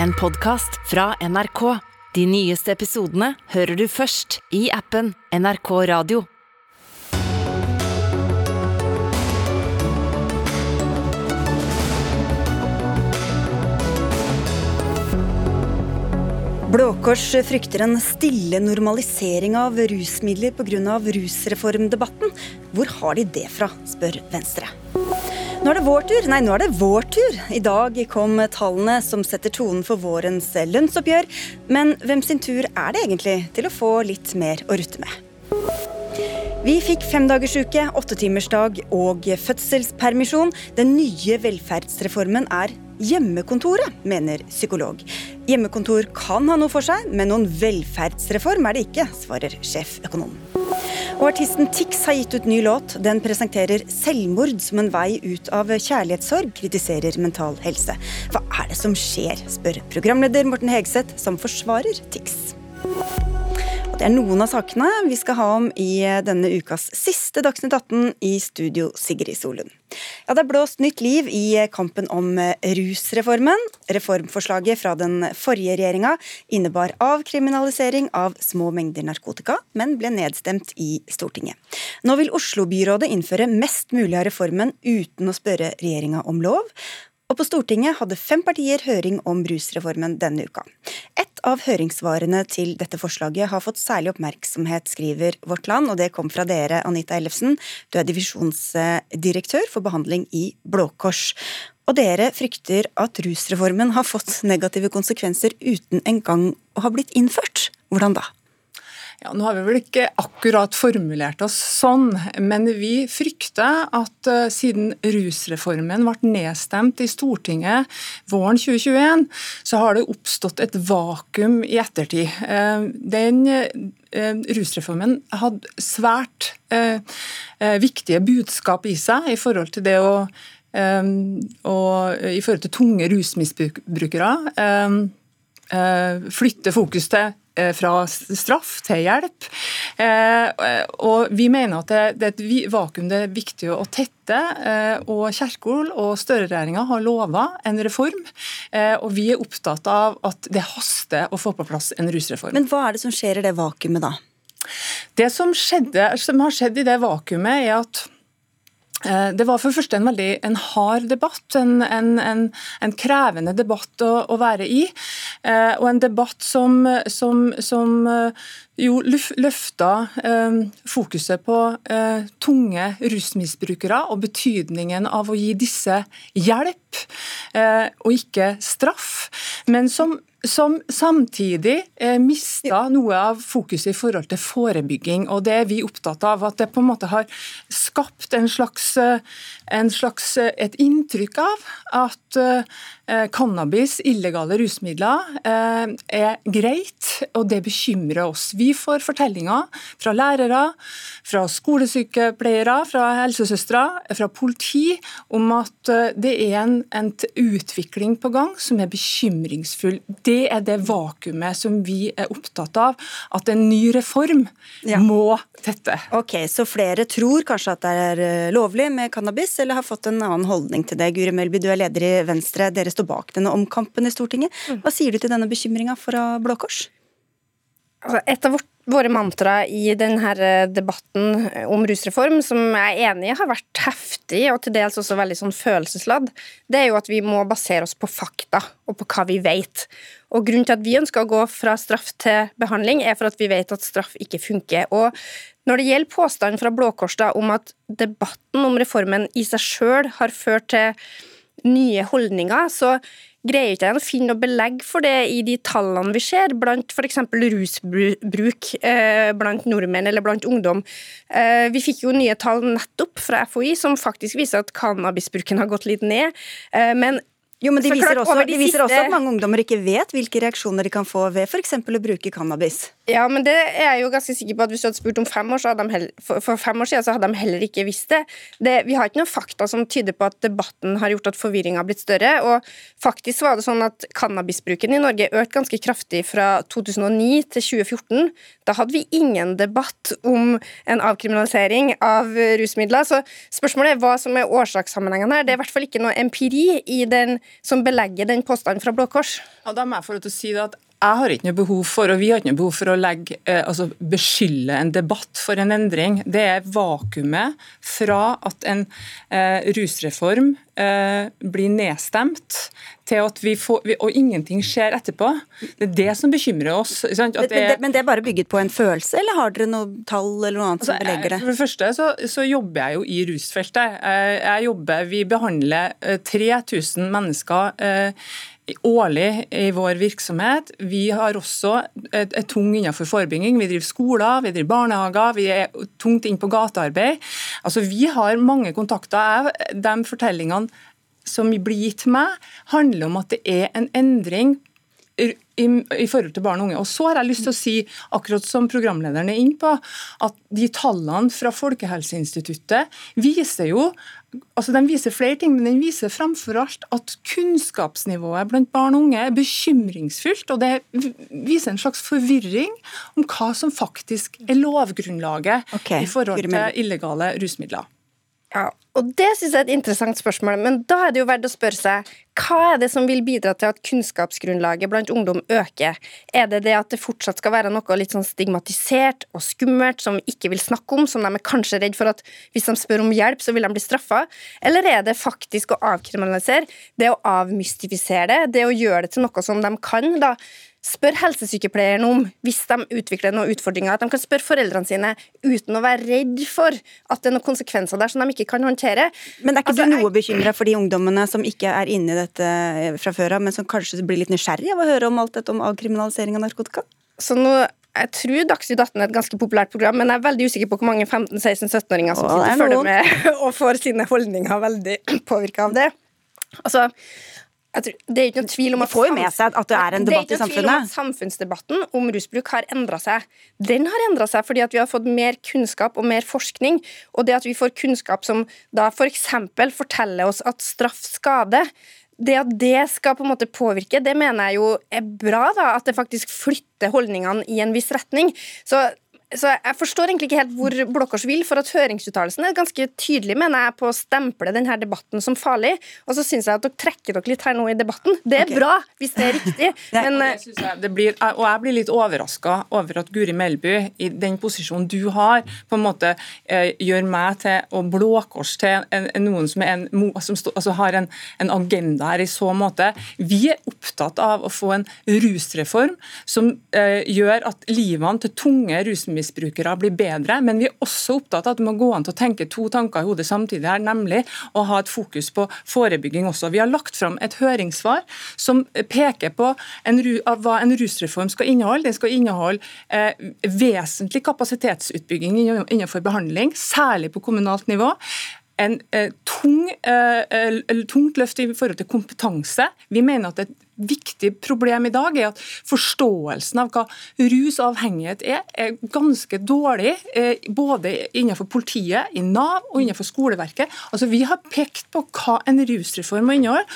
en podkast fra NRK. De nyeste episodene hører du først i appen NRK Radio. Blå Kors frykter en stille normalisering av rusmidler pga. rusreformdebatten. Hvor har de det fra, spør Venstre. Nå er det vår tur. Nei, nå er det vår tur. I dag kom tallene som setter tonen for vårens lønnsoppgjør. Men hvem sin tur er det egentlig til å få litt mer å rutte med? Vi fikk femdagersuke, åttetimersdag og fødselspermisjon. Den nye velferdsreformen er hjemmekontoret, mener psykolog. Hjemmekontor kan ha noe for seg, men noen velferdsreform er det ikke, svarer sjeføkonom. Og artisten Tix har gitt ut ny låt. Den presenterer selvmord som en vei ut av kjærlighetssorg, kritiserer Mental Helse. Hva er det som skjer, spør programleder Morten Hegseth, som forsvarer Tix. Det er noen av sakene vi skal ha om i denne ukas siste Dagsnytt 18 i studio, Sigrid Solund. Ja, det er blåst nytt liv i kampen om rusreformen. Reformforslaget fra den forrige regjeringa innebar avkriminalisering av små mengder narkotika, men ble nedstemt i Stortinget. Nå vil Oslo-byrådet innføre mest mulig av reformen uten å spørre regjeringa om lov. Og på Stortinget hadde fem partier høring om rusreformen denne uka. Et av høringssvarene til dette forslaget har fått særlig oppmerksomhet, skriver Vårt Land, og det kom fra dere, Anita Ellefsen. Du er divisjonsdirektør for behandling i Blå Kors. Og dere frykter at rusreformen har fått negative konsekvenser uten engang å ha blitt innført. Hvordan da? Ja, nå har vi vel ikke akkurat formulert oss sånn, men vi frykter at uh, siden rusreformen ble nedstemt i Stortinget våren 2021, så har det oppstått et vakuum i ettertid. Uh, den uh, rusreformen hadde svært viktige budskap i seg i forhold til det å og i forhold til tunge rusmisbrukere. Flytte fokus til Eh, fra straff til hjelp. Eh, og Vi mener at det, er et vakuum det er viktig å tette. Eh, og Kjerkol og Støre-regjeringa har lova en reform. Og vi er opptatt av at det haster å få på plass en rusreform. Men hva er det som skjer i det vakuumet da? Det som, skjedde, som har skjedd i det vakuumet, er at Eh, det var for første en veldig en hard debatt, en, en, en, en krevende debatt å, å, være i. Eh, og en debatt som, som, som eh, jo løfta fokuset på tunge rusmisbrukere og betydningen av å gi disse hjelp og ikke straff. Men som som samtidig eh, mista noe av fokuset i forhold til forebygging. og Det er vi opptatt av. At det på en måte har skapt en slags, eh, en slags eh, et inntrykk av at eh, cannabis, illegale rusmidler, er greit, og det bekymrer oss. Vi får fortellinger fra lærere, fra skolesykepleiere, fra helsesøstre, fra politi om at det er en, en utvikling på gang som er bekymringsfull. Det det er det vakuumet som vi er opptatt av at en ny reform ja. må tette. Ok, Så flere tror kanskje at det er eh, lovlig med cannabis, eller har fått en annen holdning til det. Guri Melby, du er leder i Venstre, dere står bak denne omkampen i Stortinget. Mm. Hva sier du til denne bekymringa fra Blå Kors? Altså, et av våre mantra i denne eh, debatten om rusreform, som jeg er enig i har vært heftig og til dels også veldig sånn følelsesladd, det er jo at vi må basere oss på fakta og på hva vi vet. Og Grunnen til at vi ønsker å gå fra straff til behandling, er for at vi vet at straff ikke funker. Og Når det gjelder påstanden fra Blå Kors om at debatten om reformen i seg sjøl har ført til nye holdninger, så greier ikke å finne noe belegg for det i de tallene vi ser blant f.eks. rusbruk eh, blant nordmenn eller blant ungdom. Eh, vi fikk jo nye tall nettopp fra FHI som faktisk viser at cannabisbruken har gått litt ned. Eh, men jo, men De viser, også, de viser siste... også, at mange ungdommer ikke vet hvilke reaksjoner de kan få ved f.eks. å bruke cannabis. Ja, men det er jeg jo ganske sikker på at Hvis du hadde spurt om fem år, de heller, for, for, fem år siden så hadde de heller ikke visst det. det. Vi har ikke noen fakta som tyder på at debatten har gjort at forvirringa har blitt større. og Faktisk var det sånn at cannabisbruken i Norge økte ganske kraftig fra 2009 til 2014. Da hadde vi ingen debatt om en avkriminalisering av rusmidler. Så spørsmålet er hva som er årsakssammenhengen her. Det er i hvert fall ikke noe empiri i den som belegger den påstanden fra Blå Kors? Ja, da må jeg få lov til å si det at jeg har ikke noe behov for, og vi har ikke noe behov for å legge, eh, altså beskylde en debatt for en endring. Det er vakuumet fra at en eh, rusreform eh, blir nedstemt, til at vi får, og ingenting skjer etterpå. Det er det som bekymrer oss. Det, men, det, men, det, er bare bygget på en følelse, eller har dere noe tall eller noe annet altså, som belegger det? For det første så, så, jobber jeg jo i rusfeltet. Jeg, jeg jobber, Vi behandler 3000 eh, mennesker. Eh, årlig i vår virksomhet. Vi har også et, et tung innenfor forebygging. Vi driver skoler, vi driver barnehager, vi er tungt inn på gatearbeid. Altså, vi har mange kontakter. De fortellingene som blir gitt meg, handler om at det er en endring i, i, forhold til barn og unge. Og så har jeg lyst til å si, akkurat som programlederen er inne på, at de tallene fra Folkehelseinstituttet viser jo altså De viser flere ting, men den viser framfor alt at kunnskapsnivået blant barn og unge er bekymringsfullt. og Det viser en slags forvirring om hva som faktisk er lovgrunnlaget okay. i forhold til illegale rusmidler. Ja, og Det synes jeg er et interessant spørsmål, men da er det jo verdt å spørre seg hva er det som vil bidra til at kunnskapsgrunnlaget blant ungdom øker? Er det det at det fortsatt skal være noe litt sånn stigmatisert og skummelt som vi ikke vil snakke om, som de er kanskje redd for at hvis de spør om hjelp, så vil de bli straffa? Eller er det faktisk å avkriminalisere, det å avmystifisere det, det å gjøre det til noe som de kan? da Spør helsesykepleieren om, hvis de utvikler noen utfordringer, at de kan spørre foreldrene sine uten å være redd for at det er noen konsekvenser der som de ikke kan håndtere. Men er ikke altså, du noe jeg... bekymra for de ungdommene som ikke er inne i dette eh, fra før av, men som kanskje blir litt nysgjerrig av å høre om alt dette om avkriminalisering av narkotika? Så nå jeg tror Dagsnytt 18 er et ganske populært program, men jeg er veldig usikker på hvor mange 15-16-17-åringer som sitter og følger med og får sine holdninger veldig påvirka av det. Altså, Tror, det er ikke noen tvil om at, får jo med seg at det er en debatt i samfunnet. Det er ikke noen tvil om at Samfunnsdebatten om rusbruk har endra seg. Den har endra seg fordi at vi har fått mer kunnskap og mer forskning. Og det at vi får kunnskap som da f.eks. For forteller oss at straff skader, det at det skal på en måte påvirke, det mener jeg jo er bra. da, At det faktisk flytter holdningene i en viss retning. Så så Jeg forstår egentlig ikke helt hvor Blåkors vil, for at høringsuttalelsen er ganske tydelig mener jeg, på å stemple denne debatten som farlig. Og så syns jeg at dere trekker dere litt her nå i debatten. Det er okay. bra, hvis det er riktig. men, og, jeg blir, og jeg blir litt overraska over at Guri Melby, i den posisjonen du har, på en måte eh, gjør meg til og Blåkors til en, en, noen som, en, som stå, altså har en, en, agenda her i så måte. Vi er opptatt av å få en rusreform som eh, gjør at livene til tunge rusmidler rusmisbrukere blir bedre, men vi er også opptatt av at det må gå an til å tenke to tanker i hodet samtidig, her, nemlig å ha et fokus på forebygging også. Vi har lagt fram et høringssvar som peker på en, hva en rusreform skal inneholde. Den skal inneholde eh, vesentlig kapasitetsutbygging innenfor behandling, særlig på kommunalt nivå en eh, tung, eh, tungt løft i forhold til kompetanse. Vi mener at et viktig problem i dag er at forståelsen av hva rus og avhengighet er, er ganske dårlig. Eh, både innenfor politiet, i Nav og innenfor skoleverket. Altså, Vi har pekt på hva en rusreform må inneholde.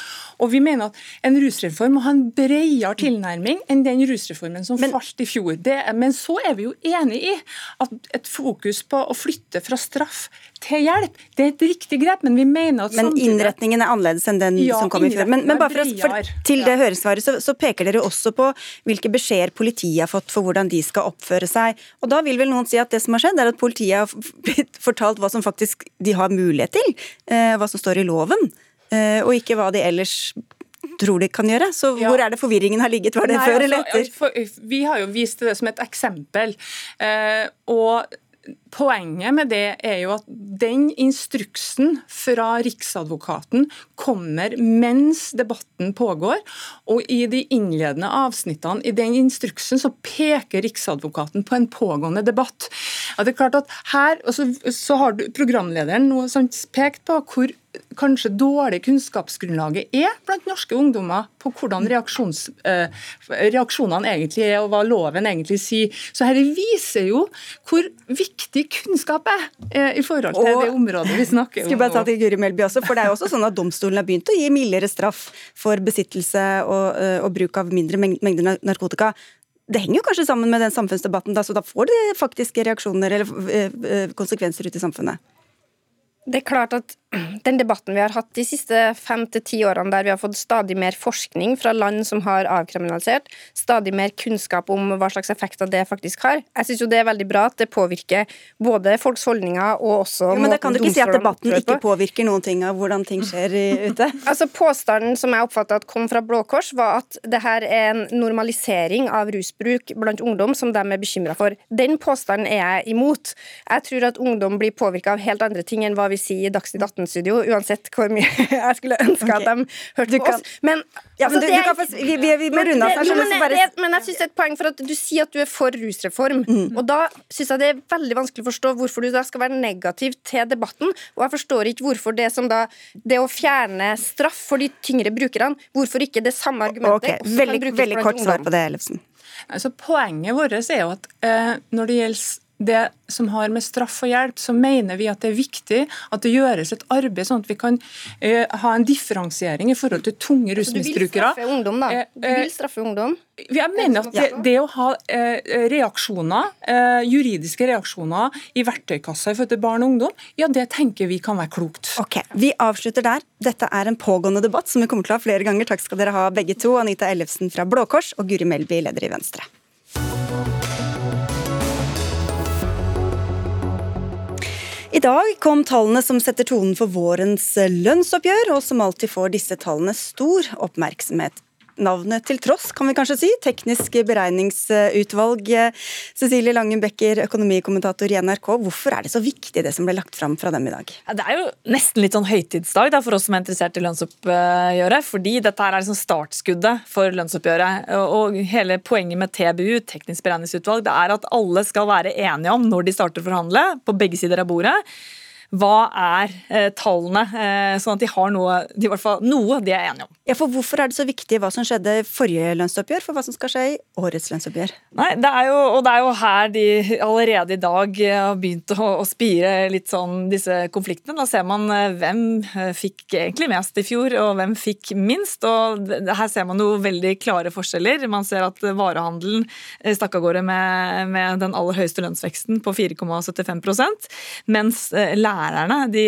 Og vi mener at en rusreform må ha en bredere tilnærming enn den rusreformen som men, falt i fjor. Det, men så er vi jo enig i at et fokus på å flytte fra straff til hjelp, det er et riktig grep, men vi mener at Men innretningen er annerledes enn den ja, som kom i fjor. Men, men bare for, for, til det høringssvaret så, så, peker dere også på hvilke beskjeder politiet har fått for hvordan de skal oppføre seg. Og da vil vel noen si at det som har skjedd, er at politiet har blitt fortalt hva som faktisk de har mulighet til, eh, hva som står i loven. Eh, og ikke hva de ellers tror de kan gjøre. Så ja. hvor er det forvirringen har ligget? Var det Nei, før altså, eller etter? For, vi har jo vist det som et eksempel. Eh, og Poenget med det er jo at den instruksen fra Riksadvokaten kommer mens debatten pågår. Og i de innledende avsnittene i den instruksen så peker Riksadvokaten på en pågående debatt. Ja, det er klart at her, så, så har du programlederen som pekt på hvor kanskje dårlig kunnskapsgrunnlaget er blant norske ungdommer på hvordan eh, reaksjonene egentlig er, og hva loven egentlig sier. Så dette viser jo hvor viktig kunnskap er eh, i forhold til og, det området vi snakker om. Skulle bare ta til Guri Melby også, for Det er jo også sånn at domstolen har begynt å gi mildere straff for besittelse og, eh, og bruk av mindre mengder narkotika det henger jo kanskje sammen med den samfunnsdebatten, da, så da får det faktiske reaksjoner eller konsekvenser ute i samfunnet? Det er klart at den debatten vi har hatt de siste fem til ti årene, der vi har fått stadig mer forskning fra land som har avkriminalisert, stadig mer kunnskap om hva slags effekter det faktisk har Jeg syns det er veldig bra at det påvirker både folks holdninger og også jo, Men da kan du ikke si at debatten ikke påvirker noen ting av hvordan ting skjer ute? altså Påstanden som jeg oppfatta kom fra Blå Kors, var at det her er en normalisering av rusbruk blant ungdom som de er bekymra for. Den påstanden er jeg imot. Jeg tror at ungdom blir påvirka av helt andre ting enn hva vi sier i Dagsnytt 18 studio uansett hvor mye jeg skulle ønske okay. at de hørte på oss. Men, ja, men altså, du, du kan få, vi, vi, vi, må runde av. Men, bare... men, jeg synes det er et poeng for at du sier at du er for rusreform. Mm. Og da syns jeg det er veldig vanskelig å forstå hvorfor du da skal være negativ til debatten. Og jeg forstår ikke hvorfor det som da Det å fjerne straff for de tyngre brukerne, hvorfor ikke det samme argumentet okay. Veldig, veldig kort svar på det, Ellefsen. Altså, poenget vårt er jo at eh, når det gjelder det som har med straff og hjelp, så mener vi at det er viktig at det gjøres et arbeid sånn at vi kan eh, ha en differensiering i forhold til tunge rusmisbrukere. Du vil straffe ungdom, da? Eh, du vil straffe ungdom? Jeg mener at det, det å ha eh, reaksjoner, eh, juridiske reaksjoner i verktøykassa i forhold til barn og ungdom, ja, det tenker vi kan være klokt. Ok, Vi avslutter der. Dette er en pågående debatt som vi kommer til å ha flere ganger. Takk skal dere ha begge to. Anita Ellefsen fra Blå Kors og Guri Melby, leder i Venstre. I dag kom tallene som setter tonen for vårens lønnsoppgjør, og som alltid får disse tallene stor oppmerksomhet navnet til tross, kan vi kanskje si. Teknisk beregningsutvalg. Cecilie Langen Becker, økonomikommentator i NRK. Hvorfor er det så viktig det som ble lagt fram fra dem i dag? Det er jo nesten litt sånn høytidsdag da, for oss som er interessert i lønnsoppgjøret. Fordi dette er liksom startskuddet for lønnsoppgjøret. Og hele poenget med TBU, teknisk beregningsutvalg, det er at alle skal være enige om når de starter å forhandle, på begge sider av bordet hva er eh, tallene, eh, sånn at de har noe, de, i hvert fall noe de er enige om. Ja, for Hvorfor er det så viktig hva som skjedde i forrige lønnsoppgjør, for hva som skal skje i årets lønnsoppgjør? Nei, det er jo, og det er jo her de allerede i dag har begynt å, å spire litt sånn disse konfliktene. Da ser man eh, hvem eh, fikk egentlig mest i fjor, og hvem fikk minst. og Her ser man jo veldig klare forskjeller. Man ser at varehandelen eh, stakk av gårde med, med den aller høyeste lønnsveksten på 4,75 mens lærerne lærerne de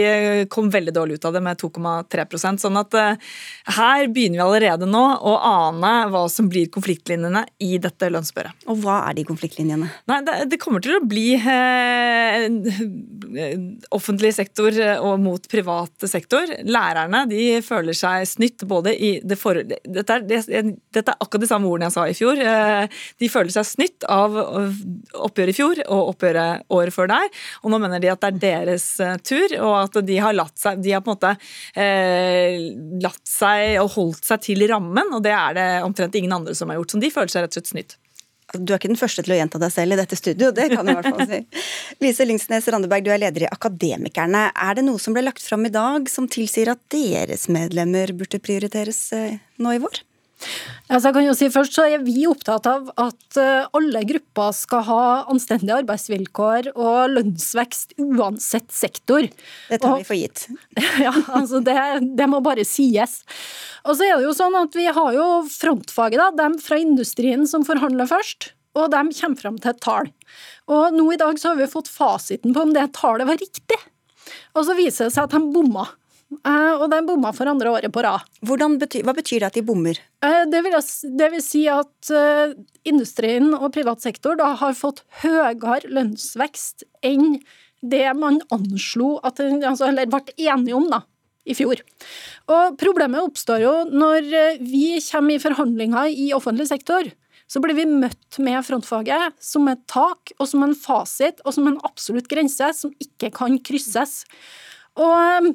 kom veldig dårlig ut av det med 2,3% Sånn at uh, her begynner vi allerede nå å ane hva som blir konfliktlinjene i dette lønnsbøret. Og hva er de konfliktlinjene? Nei, det, det kommer til å bli eh, offentlig sektor og mot privat sektor. Lærerne de føler seg snytt både i det for... Dette er, det, dette er akkurat de samme ordene jeg sa i fjor. De føler seg snytt av oppgjøret i fjor og oppgjøret året før der. Og nå mener de at det er deres tur, og at de har latt seg de har på en måte eh, latt seg og holdt seg til rammen, og det er det omtrent ingen andre som har gjort. Så de føler seg rett og slett snytt. Du er ikke den første til å gjenta deg selv i dette studio, det kan jeg i hvert fall si. Lise Lyngsnes Randeberg, du er leder i Akademikerne. Er det noe som ble lagt fram i dag som tilsier at deres medlemmer burde prioriteres eh, nå i vår? Altså jeg kan jo si først så er Vi opptatt av at eh, alle grupper skal ha anstendige arbeidsvilkår og lønnsvekst uansett sektor. Det tar og, vi for gitt. Ja, altså det, det, må bare sies. Og så er det jo sånn at Vi har jo frontfaget, da, dem fra industrien som forhandler først. Og de kommer fram til et tall. Og nå i dag så har vi fått fasiten på om det tallet var riktig. Og så viser det seg at de bomma. Eh, og den bomma for andre året på rad. Betyr, hva betyr det at de bommer? Eh, det vil, det vil, si at eh, industrien og privat sektor da har fått høyere lønnsvekst enn det man anslo, at, altså, eller ble enige om da, i fjor. Og Problemet oppstår jo når vi kommer i forhandlinger i offentlig sektor. Så blir vi møtt med frontfaget som et tak og som en fasit og som en absolutt grense som ikke kan krysses. Og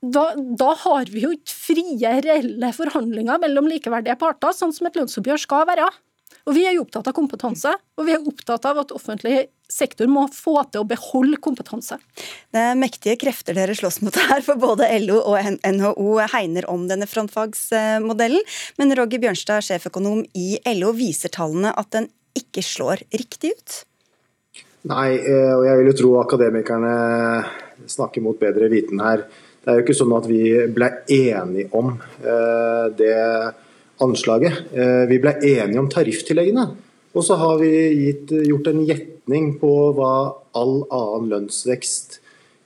da, da, har vi jo ikke frie, reelle forhandlinger mellom likeverdige parter, sånn som et lønnsoppgjør skal være. Og Vi er jo opptatt av kompetanse, og vi er opptatt av at offentlig sektor må få til å beholde kompetanse. Det er mektige krefter dere slåss mot her, for både LO og NHO hegner om denne frontfagsmodellen. Men Roger Bjørnstad, sjeføkonom i LO, viser tallene at den ikke slår riktig ut? Nei, eh, og jeg vil jo tro akademikerne snakker mot bedre viten her. Det er jo ikke sånn at vi ble enige om eh, det anslaget. Eh, vi ble enige om tariftilleggene. Og så har vi gitt, gjort en gjetning på hva all annen lønnsvekst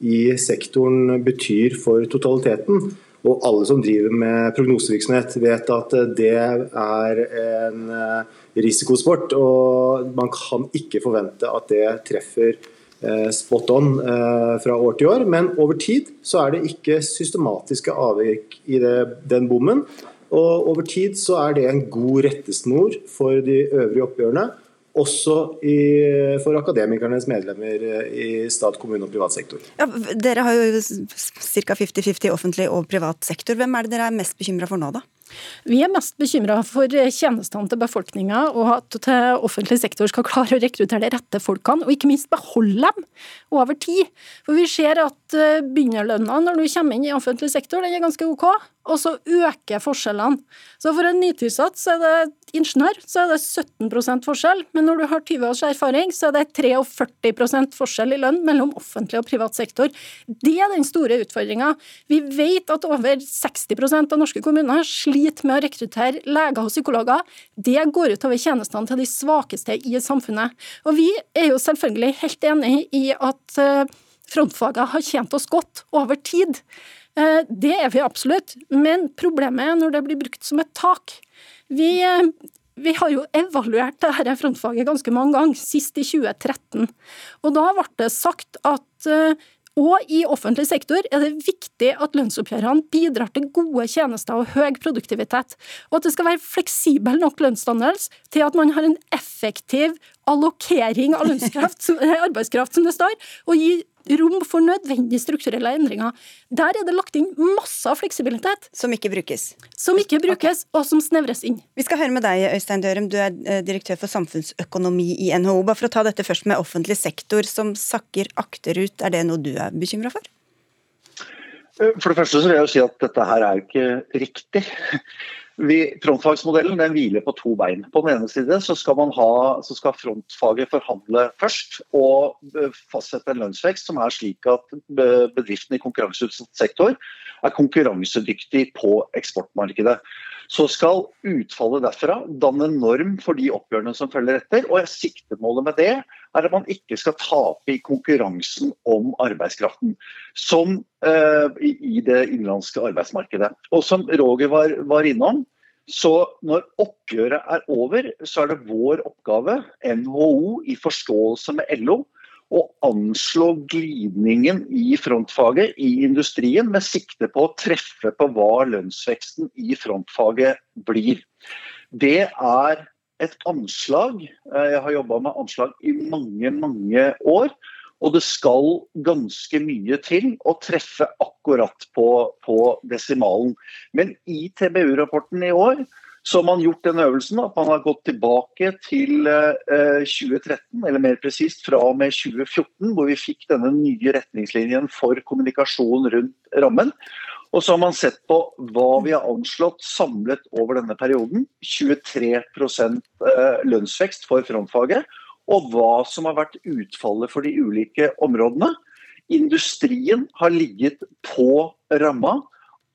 i sektoren betyr for totaliteten. Og alle som driver med prognosevirksomhet vet at det er en eh, risikosport. Og man kan ikke forvente at det treffer spot on eh, fra år til år. Men over tid så er det ikke systematiske avvik i det, den bommen. Og over tid så er det en god rettesnor for de øvrige oppgjørene også i, for akademikernes medlemmer i stat, kommune og privat sektor. Ja, dere har jo ca. 50-50 offentlig og privat sektor. Hvem er det dere er mest bekymra for nå, da? Vi er mest bekymra for tjenestene til befolkninga, og at offentlig sektor skal klare å rekruttere de rette folkene, og ikke minst beholde dem over tid. For vi ser at eh, begynnerlønna når du kommer inn i offentlig sektor, den er ganske ok og så øker forskjellene. Så for en nytilsatt så er det ingeniør, så er det 17% forskjell, men når du har 20 års erfaring, så er det 43% forskjell i lønn mellom offentlig og privat sektor. Det er den store utfordringa. Vi vet at over 60% av norske kommuner sliter med å rekruttere leger og psykologer. Det går utover tjenestene til de svakeste i samfunnet. Og vi er jo selvfølgelig helt enig i at eh, frontfagene har tjent oss godt over tid. Eh, det er vi absolutt, men problemet er når det blir brukt som et tak. Vi, eh, vi har jo evaluert dette frontfaget ganske mange ganger, sist i 2013. Og da ble det sagt at og eh, i offentlig sektor er det viktig at lønnsoppgjørene bidrar til gode tjenester og høy produktivitet, og at det skal være fleksibel nok lønnsdannelse til at man har en effektiv allokering av arbeidskraft, som det står, og gi rom for nødvendige strukturelle endringer. Der er det lagt inn masse av fleksibilitet. Som ikke brukes? Som ikke brukes, okay. og som snevres inn. Vi skal høre med deg, Øystein Dørum, du er eh, direktør for samfunnsøkonomi i NHO. Bare for å ta dette først med offentlig sektor som sakker akterut, er det noe du er bekymra for? Eh, for det første så vil jeg jo si at dette her er ikke riktig. Vi, frontfagsmodellen den hviler på to bein. På den ene side så skal, ha, så skal, frontfaget forhandle først og eh, fastsette en lønnsvekst som er slik at bedriftene i konkurranseutsatt sektor er konkurransedyktig på eksportmarkedet. Så skal utfallet derfra danne norm for de oppgjørene som følger etter. og Siktemålet med det er at man ikke skal tape i konkurransen om arbeidskraften som uh, i, det innenlandske arbeidsmarkedet. Og Som Roger var, var innom, så når oppgjøret er over, så er det vår oppgave, NHO i forståelse med LO, å anslå glidningen i frontfaget i industrien med sikte på å treffe på hva lønnsveksten i frontfaget blir. Det er et anslag. Eh, jeg har jobba med anslag i mange, mange år. Og det skal ganske mye til å treffe akkurat på, på desimalen. Men i TBU-rapporten i år så har man gjort den øvelsen at man har gått tilbake til eh, 2013, eller mer presist fra og med 2014, hvor vi fikk denne nye retningslinjen for kommunikasjon rundt rammen. Og så har man sett på hva vi har anslått samlet over denne perioden. 23 eh, lønnsvekst for frontfaget. Og hva som har vært utfallet for de ulike områdene. Industrien har ligget på ramma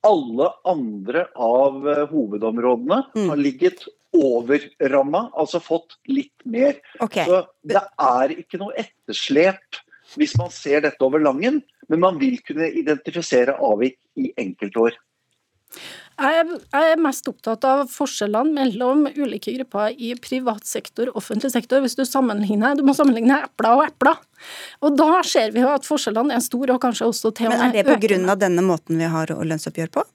alle andre av eh, hovedområdene mm. har ligget over ramma, altså fått litt mer. Okay. Så det er ikke noe etterslep hvis man ser dette over langen, men man vil kunne identifisere avvik i enkeltår. Jeg er mest opptatt av forskjellene mellom ulike grupper i privat sektor og offentlig sektor. Hvis du sammenligner, du må sammenligne epler og epler. Og da ser vi jo at forskjellene er store, og kanskje også til. Men er det pga. denne måten vi har lønnsoppgjør på?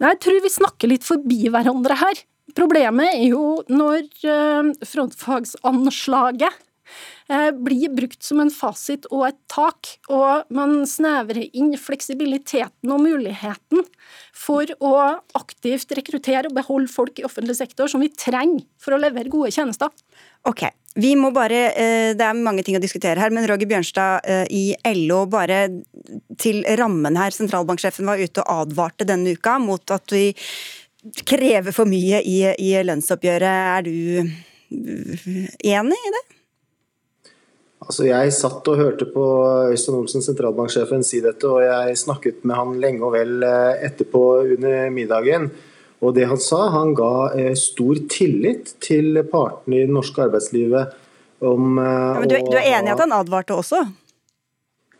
Nei, jeg tror vi snakker litt forbi hverandre her. Problemet er jo når eh, frontfagsanslaget blir brukt som en fasit og et tak, og man snevrer inn fleksibiliteten og muligheten for å aktivt rekruttere og beholde folk i offentlig sektor som vi trenger for å levere gode tjenester. Ok, vi må bare, eh, Det er mange ting å diskutere her, men Roger Bjørnstad eh, i LO, bare til rammen her. Sentralbanksjefen var ute og advarte denne uka mot at vi krever for mye i, i lønnsoppgjøret. Er du enig i det? Altså, jeg satt og hørte på Øystein Olsen, sentralbanksjefen, si dette, og jeg snakket med han lenge og vel eh, etterpå under middagen. Og det han sa, han ga eh, stor tillit til partene i det norske arbeidslivet om ja, Men du, du er enig i at han advarte også?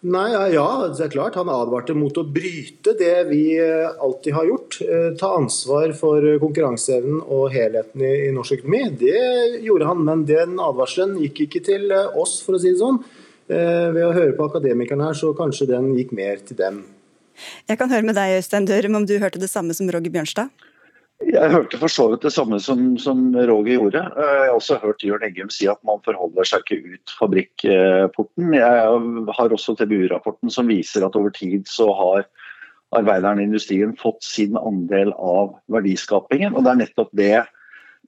Nei, ja, det er klart. Han advarte mot å bryte det vi eh, alltid har gjort. Eh, ta ansvar for konkurranseevnen og helheten i, norsk økonomi. Det gjorde han, men den advarselen gikk ikke til eh, oss, for å si det sånn. Ved å høre på akademikerne her, så kanskje den gikk mer til dem. Jeg kan høre med deg, Øystein Dørum, om du hørte det samme som Roger Bjørnstad? Jeg hørte for så vidt det samme som, som Roger gjorde. Eh, jeg har også hørt Jørn Eggum si at man forholder seg ikke ut fabrikkporten. Jeg har også TBU-rapporten som viser at over tid så har arbeideren i industrien fått sin andel av verdiskapingen. Og det er nettopp det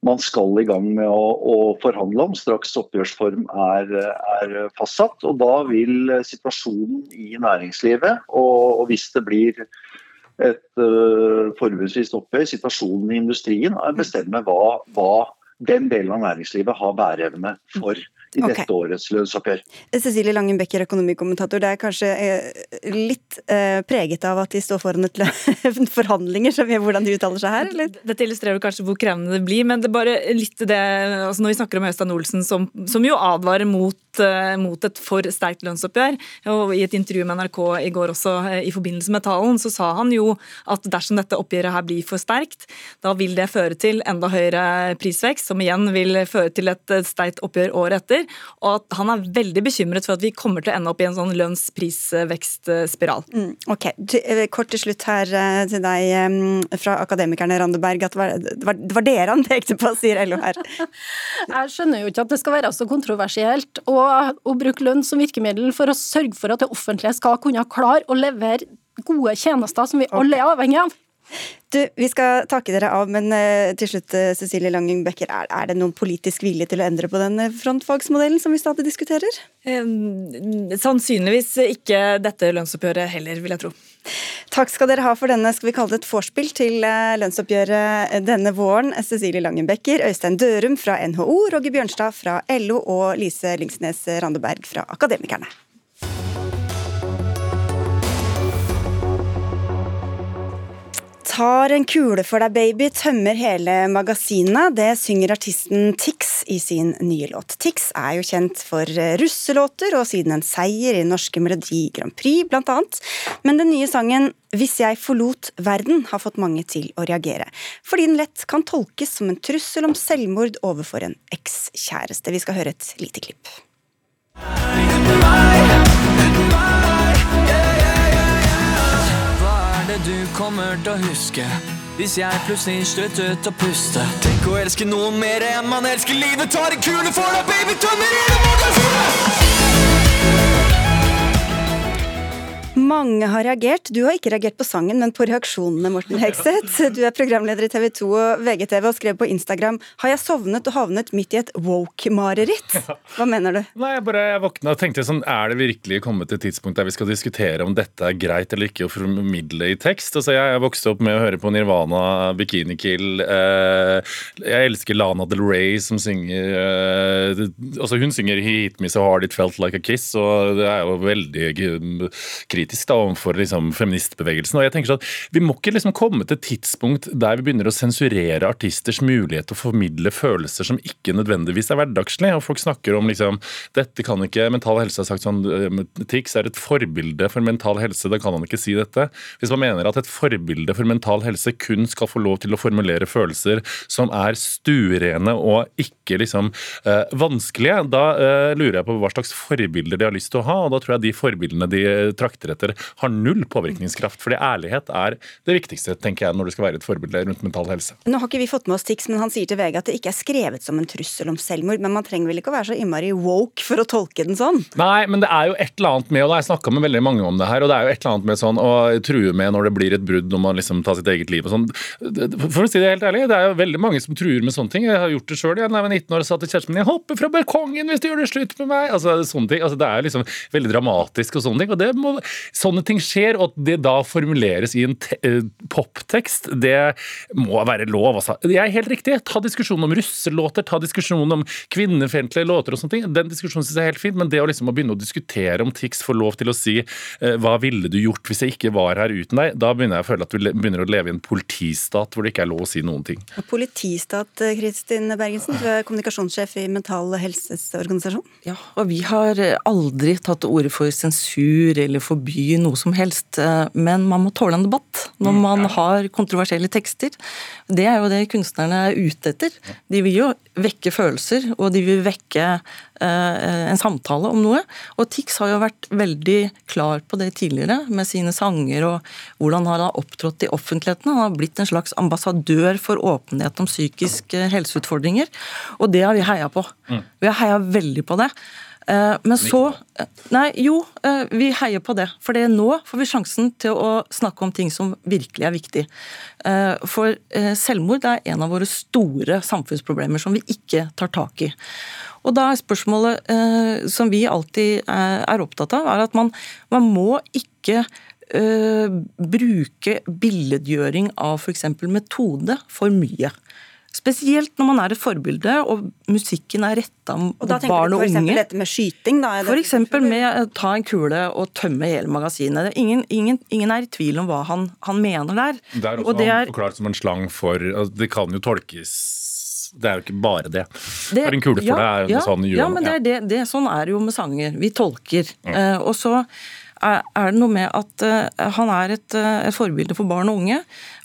man skal i gang med å, å forhandle om straks oppgjørsform er, er, fastsatt. Og da vil situasjonen i næringslivet, og, og hvis det blir et uh, forbudsvis oppgjør, situasjonen i industrien, bestemmer hva, hva den delen av næringslivet har bæreevne for i okay. dette årets lønnsoppgjør. Cecilie Langen Becker, økonomikommentator. Det er kanskje eh, litt eh, preget av at de står foran et forhandlinger, som gjør hvordan de uttaler seg her? Eller? Dette illustrerer kanskje hvor krevende det blir, men det er bare litt det altså Når vi snakker om Øystein Olsen, som, som jo advarer mot, mot, et for sterkt lønnsoppgjør, og i et intervju med NRK i går også uh, i forbindelse med talen, så sa han jo at dersom dette oppgjøret her blir for sterkt, da vil det føre til enda høyere prisvekst, som igjen vil føre til et sterkt oppgjør året etter og at han er veldig bekymret for at vi kommer til å ende opp i en sånn lønnsprisvekstspiral. Mm, ok, eh, Kort til slutt her eh, til deg eh, fra Akademikerne Randeberg. at Det var, det var dere han pekte på, sier LO her. Jeg skjønner jo ikke at det skal være så kontroversielt å, å bruke lønn som virkemiddel for å sørge for at det offentlige skal kunne klare å levere gode tjenester som vi alle er avhengig av. Du, Vi skal takke dere av, men uh, til slutt, uh, Cecilie Langing Becker, er, er, det noen politisk vilje til å endre på den eh, frontfagsmodellen som vi stadig diskuterer? Eh, sannsynligvis ikke dette lønnsoppgjøret heller, vil jeg tro. Takk skal dere ha for denne skal vi kalle det et vorspiel til lønnsoppgjøret denne våren. Cecilie Langenbecker, Øystein Dørum fra NHO, Roger Bjørnstad fra LO og Lise Lingsnes Randeberg fra Akademikerne. Tar en kule for deg, baby, tømmer hele magasinet. Det synger artisten Tix i sin nye låt. Tix er jo kjent for russelåter og siden en seier i norske Melodi Grand Prix, blant annet. Men den nye sangen Hvis jeg forlot verden har fått mange til å reagere. Fordi den lett kan tolkes som en trussel om selvmord overfor en ekskjæreste. Vi skal høre et lite klipp. Du kommer til å huske hvis jeg plutselig sluttet å puste? Tenk å elske noen mer enn man elsker livet. Tar en kule for deg, baby, tømmer hele magasinet! Mange har reagert. Du har ikke reagert på sangen, men på reaksjonene, Morten Hegseth. Du er programleder i TV 2 og VGTV og skrev på Instagram har jeg sovnet og havnet midt i et woke-mareritt. Hva mener du? Nei, Jeg bare jeg våkna og tenkte sånn, er det virkelig kommet til et tidspunkt der vi skal diskutere om dette er greit eller ikke å formidle i tekst? Altså, Jeg vokste opp med å høre på Nirvana, Bikini Kill. Eh, jeg elsker Lana Del Rey som synger eh, altså Hun synger 'Hit Me So Hard It Felt Like a Kiss', og det er jo veldig kritisk kritisk da, overfor liksom, feministbevegelsen. og jeg tenker sånn, Vi må ikke liksom komme til et tidspunkt der vi begynner å sensurere artisters mulighet til å formidle følelser som ikke nødvendigvis er hverdagslige. og Folk snakker om liksom, dette kan ikke Mental Helse har sagt sånn eh, Tix er et forbilde for mental helse, da kan han ikke si dette. Hvis man mener at et forbilde for mental helse kun skal få lov til å formulere følelser som er stuerene og ikke liksom eh, vanskelige, da eh, lurer jeg på hva slags forbilder de har lyst til å ha. og Da tror jeg de forbildene de trakter etter nyheter har null påvirkningskraft. Fordi ærlighet er det viktigste tenker jeg, når det skal være et forbilde rundt mental helse. Nå har ikke vi fått med oss Tix, men han sier til VG at det ikke er skrevet som en trussel om selvmord. Men man trenger vel ikke å være så innmari woke for å tolke den sånn? Nei, men det er jo et eller annet med, og da har snakka med veldig mange om det her, og det er jo et eller annet med sånn å true med når det blir et brudd, når man liksom tar sitt eget liv og sånn. For å si det helt ærlig, det er jo veldig mange som truer med sånne ting. Jeg har gjort det sjøl. Jeg var 19 år og sa til kjæresten min jeg hopper fra balkongen hvis du gjør det slutt med meg. Altså sånne ting. Altså, det er liksom veldig dramatisk og sånne ting. og det må sånne ting skjer, og at det da formuleres i en uh, poptekst, det må være lov. Altså. Det er helt riktig. Ta diskusjonen om russelåter, ta diskusjonen om kvinnefiendtlige låter og sånne ting. Den diskusjonen synes jeg er helt fint, men det å liksom begynne å diskutere om Tix får lov til å si uh, hva ville du gjort hvis jeg ikke var her uten deg, da begynner jeg å føle at vi begynner å leve i en politistat hvor det ikke er lov å si noen ting. Politistat, Kristin Bergensen, du er kommunikasjonssjef i Mental Helses organisasjon. Ja, og vi har aldri tatt til orde for sensur eller forby noe som helst, men man må tåle en debatt når mm, man har kontroversielle tekster. Det er jo det kunstnerne er ute etter. De vil jo vekke følelser, og de vil vekke eh, en samtale om noe. Og Tix har jo vært veldig klar på det tidligere, med sine sanger og hvordan han har opptrådt i offentligheten. Han har blitt en slags ambassadør for åpenhet om psykiske helseutfordringer, og det har vi heia på. Mm. Vi har heia veldig på det. Eh, men så eh, Nei, jo, vi heier på det. For nå får vi sjansen til å snakke om ting som virkelig er viktig. For selvmord er en av våre store samfunnsproblemer som vi ikke tar tak i. Og da er spørsmålet som vi alltid er opptatt av, er at man, man må ikke bruke billedgjøring av f.eks. metode for mye. Spesielt når man er et forbilde og musikken er retta mot barn og unge. Og da tenker du f.eks. dette med skyting? da? F.eks. med å ta en kule og tømme hele magasinet. Ingen, ingen, ingen er i tvil om hva han, han mener der. Det er også og det er, forklart som en slang for altså, Det kan jo tolkes det er jo ikke bare det. det er en kule for ja, deg er jo ja, sånn Ja, men det er det, det, sånn er det jo med sanger. Vi tolker. Mm. Uh, og så er det noe med at uh, han er et, uh, et, forbilde for barn og unge.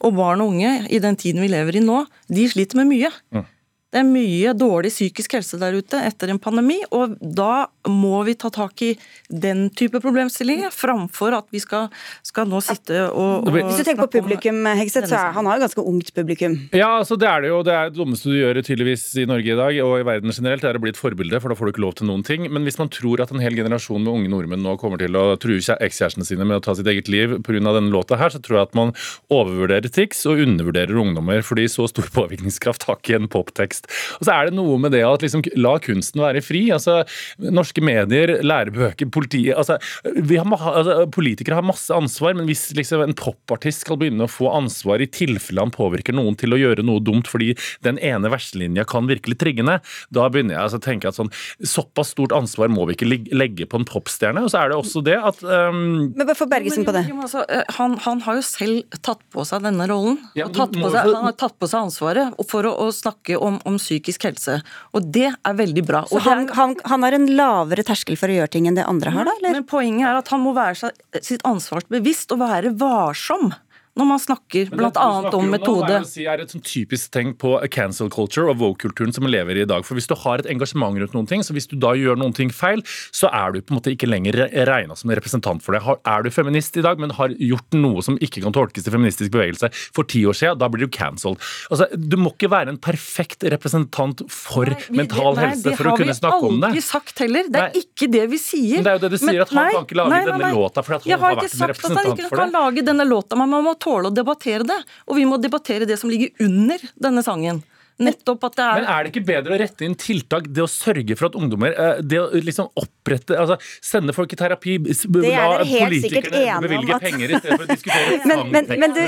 Og barn og unge i den tiden vi lever i nå, de sliter med mye. Mm. Det er mye dårlig psykisk helse der ute etter en pandemi, og da må vi ta tak i den type problemstillinger, framfor at vi skal, skal nå sitte og, og Hvis du tenker på publikum, Hegseth, så er han har jo ganske ungt publikum. Ja, altså det er det jo. Det er det dummeste du gjør tydeligvis i Norge i dag, og i verden generelt, det er å bli et forbilde, for da får du ikke lov til noen ting. Men hvis man tror at en hel generasjon med unge nordmenn nå kommer til å true ekskjærestene sine med å ta sitt eget liv pga. denne låta her, så tror jeg at man overvurderer Tix og undervurderer ungdommer, fordi så stor påvirkningskraft har ikke en poptekst kunst. Og så er det noe med det at liksom, la kunsten være fri. altså Norske medier, lærebøker, politiet altså, har, altså, Politikere har masse ansvar, men hvis liksom, en popartist skal begynne å få ansvar i tilfelle han påvirker noen til å gjøre noe dumt fordi den ene verselinja kan virkelig trigge ned, da begynner jeg altså, å tenke at sånn, såpass stort ansvar må vi ikke legge på en popstjerne. Og så er det også det at um, Men Hvorfor Bergesen på det? Altså, eh, han, han, har jo selv tatt på seg denne rollen. Ja, og seg, han har tatt på seg ansvaret for å, å snakke om, om om psykisk helse. Og det er veldig bra. Så han, han, han, har en lavere terskel for å gjøre ting enn det andre har, da? eller? Men poenget er at han må være seg sitt ansvar bevisst og være varsom når man snakker bl.a. om metode. Si, er et sånn typisk tegn på cancel culture og woke-kulturen som vi lever i i dag. For Hvis du har et engasjement rundt noen ting, så hvis du da gjør noen ting feil, så er du på en måte ikke lenger regna som en representant for det. Er du feminist i dag, men har gjort noe som ikke kan tolkes til feministisk bevegelse for ti år siden, da blir du cancelled. Altså, du må ikke være en perfekt representant for nei, vi, mental nei, helse for å kunne snakke om det. Det har vi aldri sagt heller. Det er nei. ikke det vi sier. Men det er jo det du sier, men, at han kan ikke lage denne låta fordi han har vært en representant for det. Jeg har ikke sagt at han ikke kan lage denne låta, men man må tåle å debattere det. Og vi må debattere det som ligger under denne sangen. Nettopp at det er Men er det ikke bedre å rette inn tiltak, det å sørge for at ungdommer eh, Det å liksom opprette altså Sende folk i terapi, det er dere helt sikkert enige bevilge at... penger i stedet for å diskutere men, men, men du,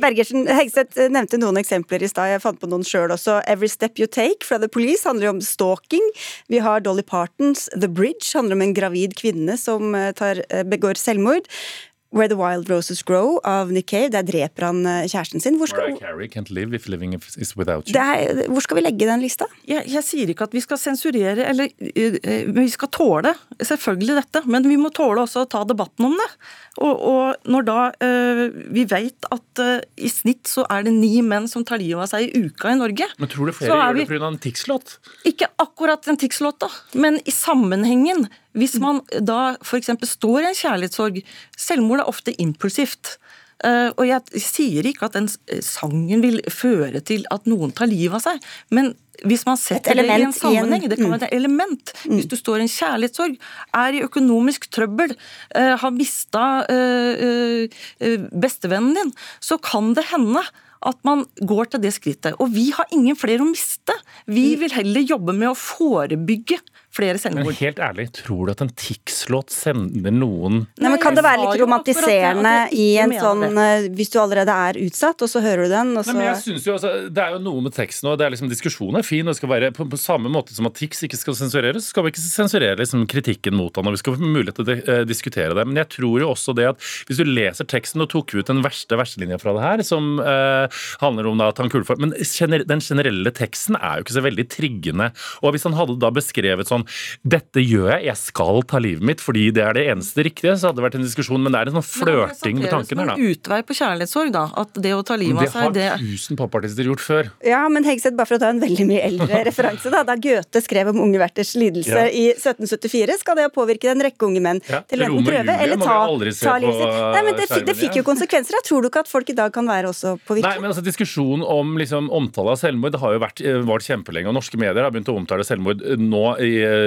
Bergersen, Hegseth nevnte noen eksempler i stad, jeg fant på noen sjøl også. 'Every Step You Take' fra The Police handler jo om stalking. Vi har Dolly Partons 'The Bridge', handler om en gravid kvinne som eh, tar, eh, begår selvmord. Where the Wild Roses Grow av Nick Cave. Der dreper han eh, kjæresten sin. Hvor skal, er, hvor skal vi legge den lista? Jeg, jeg, sier ikke at vi skal sensurere, eller uh, vi skal tåle selvfølgelig dette. Men vi må tåle også å ta debatten om det. Og, og når da uh, vi vet at uh, i snitt så er det ni menn som tar livet av seg i uka i Norge Men tror du flere gjør det pga. en Tix-låt? Ikke akkurat en Tix-låt, da. Men i sammenhengen hvis man da f.eks. står i en kjærlighetssorg Selvmord er ofte impulsivt. Uh, og jeg sier ikke at den sangen vil føre til at noen tar livet av seg, men hvis man setter det i en sammenheng, det kan være et element. Mm. Hvis du står i en kjærlighetssorg, er i økonomisk trøbbel, uh, har mista uh, bestevennen din, så kan det hende at man går til det skrittet. Og vi har ingen flere å miste. Vi mm. vil heller jobbe med å forebygge flere Men helt ærlig, tror du at en Tix-låt sender noen Nei, men Kan det være litt romantiserende i en sånn eh, Hvis du allerede er utsatt, og så hører du den, og så Nei, men jeg synes jo, altså, Det er jo noe med teksten er liksom Diskusjonen er fin. og det skal være På, på samme måte som at Tix ikke skal sensureres, så skal vi ikke sensurere liksom, kritikken mot han, og vi skal få mulighet til å eh, diskutere det. Men jeg tror jo også det at hvis du leser teksten og tok ut den verste verselinja fra det her, som eh, handler om da, at han kulefor Men gener den generelle teksten er jo ikke så veldig triggende. Og hvis han hadde da beskrevet sånn Dette gjør jeg, jeg skal ta livet mitt fordi det er det eneste riktige, så hadde det vært en diskusjon. Men det er en sånn flørting med tanken her, da. Det er en utvei på kjærlighetssorg, da. At det å ta livet av seg, har det tusen popartister gjort før. Ja, men Hegseth, bare for å ta en veldig mye eldre referanse, da. Da Goethe skrev om unge verters lidelse Ja. i 1774, skal det ha påvirket en rekke unge menn Ja, til enten prøve Julie eller ta, ta livet sitt. Nei, men det, det fikk jo konsekvenser. da. Tror du ikke at folk i dag kan være også påvirket? Nei, men altså Diskusjonen om liksom, omtale av selvmord det har jo vært, vært kjempelenge. og Norske medier har begynt å omtale selvmord eh, nå i, eh,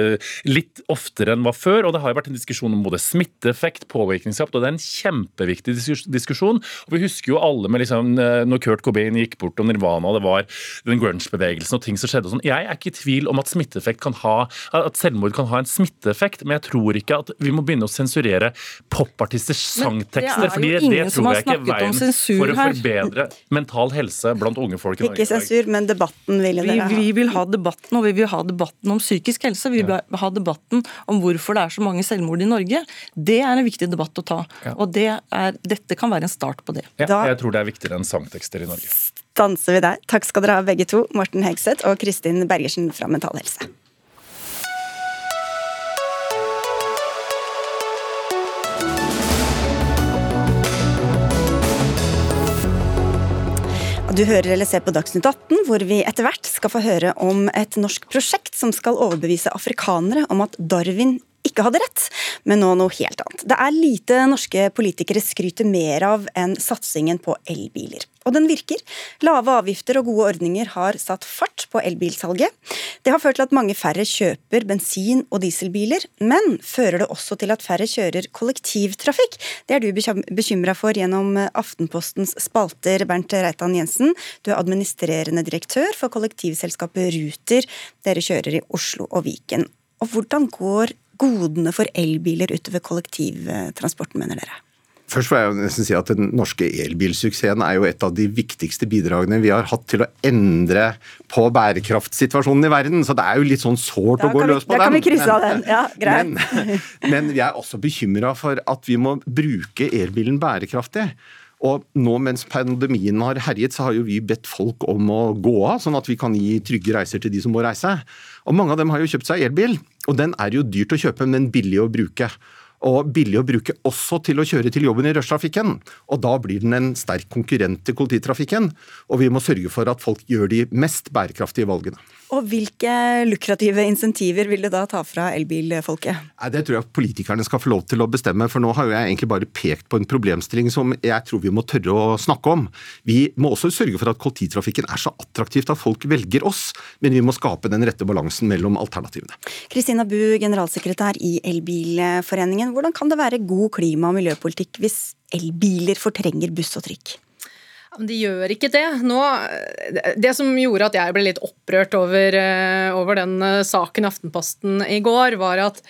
litt oftere enn var før. og Det har jo vært en diskusjon om både smitteeffekt, påvirkningskraft, og det er en kjempeviktig diskusjon. og Vi husker jo alle med liksom, eh, når Kurt Cobain gikk bort og Nirvana, og det var den grunge-bevegelsen og ting som skjedde. og sånn. Jeg er ikke i tvil om at smitteeffekt kan ha, at selvmord kan ha en smitteeffekt, men jeg tror ikke at vi må begynne å sensurere popartisters er sangtekster. fordi det tror jeg ikke er veien for å her. forbedre mental helse blant unge folk i Norge. Ikke sensur, men debatten ville dere ha. vi vil ha debatten, og vi vil ha debatten om psykisk helse. Vi vil ha debatten om hvorfor det er så mange selvmord i Norge. Det er en viktig debatt å ta. Ja. Og det er, dette kan være en start på det. Ja, Da- jeg tror det er viktigere enn sangtekster i Norge. Stanser vi der. Takk skal dere ha begge to, Morten Hegseth og Kristin Bergersen fra Mental Helse. Du hører eller ser på Dagsnytt 18, hvor vi etter hvert skal få høre om et norsk prosjekt som skal overbevise afrikanere om at Darwin ikke hadde rett, men nå noe helt annet. Det er lite norske politikere skryter mer av enn satsingen på elbiler. Og den virker. Lave avgifter og gode ordninger har satt fart på elbilsalget. Det har ført til at mange færre kjøper bensin- og dieselbiler, men fører det også til at færre kjører kollektivtrafikk? Det er du bekymra for gjennom Aftenpostens spalter, Bernt Reitan Jensen. Du er administrerende direktør for kollektivselskapet Ruter. Dere kjører i Oslo og Viken. Og hvordan går godene for elbiler utover kollektivtransporten, mener dere? Først får jeg nesten si at Den norske elbilsuksessen er jo et av de viktigste bidragene vi har hatt til å endre på bærekraftsituasjonen i verden. Så det er jo litt sånn sårt å gå løs på den. da kan vi krysse av den. Ja, greit. Men, men vi er også bekymra for at vi må bruke elbilen bærekraftig. Og nå mens pandemien har herjet, så har jo vi bedt folk om å gå av, sånn at vi kan gi trygge reiser til de som må reise. Og mange av dem har jo kjøpt seg elbil, og den er jo dyrt å kjøpe, men billig å bruke. Og billig å bruke også til å kjøre til jobben i rushtrafikken. Og da blir den en sterk konkurrent til kollektivtrafikken. Og vi må sørge for at folk gjør de mest bærekraftige valgene. Og hvilke lukrative insentiver vil du da ta fra elbilfolket? Det tror jeg politikerne skal få lov til å bestemme, for nå har jo jeg egentlig bare pekt på en problemstilling som jeg tror vi må tørre å snakke om. Vi må også sørge for at kollektivtrafikken er så attraktivt at folk velger oss, men vi må skape den rette balansen mellom alternativene. Kristina Bu, generalsekretær i Elbilforeningen. Hvordan kan det være god klima- og miljøpolitikk hvis elbiler fortrenger buss og trikk? De gjør ikke det. Nå, det som gjorde at jeg ble litt opprørt over, eh, over den eh, saken i Aftenposten i går, var at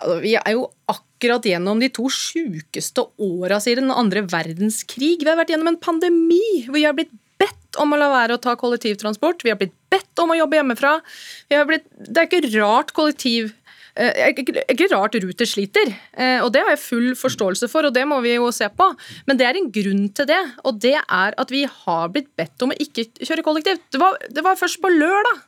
altså, vi er jo akkurat gjennom de to sjukeste åra siden den andre verdenskrig. Vi har vært gjennom en pandemi hvor vi har blitt bedt om å la være å ta kollektivtransport. Vi har blitt bedt om å jobbe hjemmefra. Blitt, det er ikke rart kollektiv Eh, Ikke ikke rart Ruter sliter, eh, og det har jeg full forståelse for, og det må vi jo se på. Men det er en grunn til det, og det er at vi har blitt bedt om å ikke kjøre kollektivt. Det var, det var først på lørdag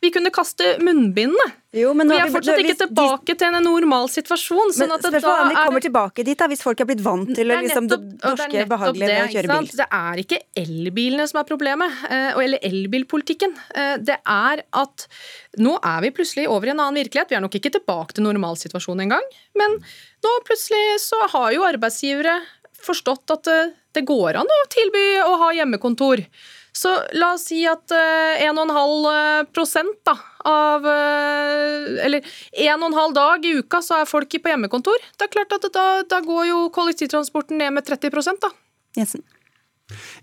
vi kunne kaste munnbindene. Jo, men vi er vi- fortsatt hvis ikke tilbake til en normal situasjon. Sånn Men spørsmålet om vi er kommer tilbake dit, da, hvis folk er blitt vant til det liksom, det norske behagelige ved å kjøre bil. Det er ikke elbilene som er problemet, eh, eller elbilpolitikken. Eh, Det er at nå er vi plutselig over i en annen virkelighet. Vi er nok ikke tilbake til normalsituasjonen engang, men nå plutselig så har jo arbeidsgivere forstått at eh, det går an å tilby å ha hjemmekontor. Så la oss si at eh, 1,5 prosent da, av eh, Eller 1,5 dag i uka så er folk på hjemmekontor. Det er klart at da, da går jo kollektivtransporten ned med 30% da. Jensen.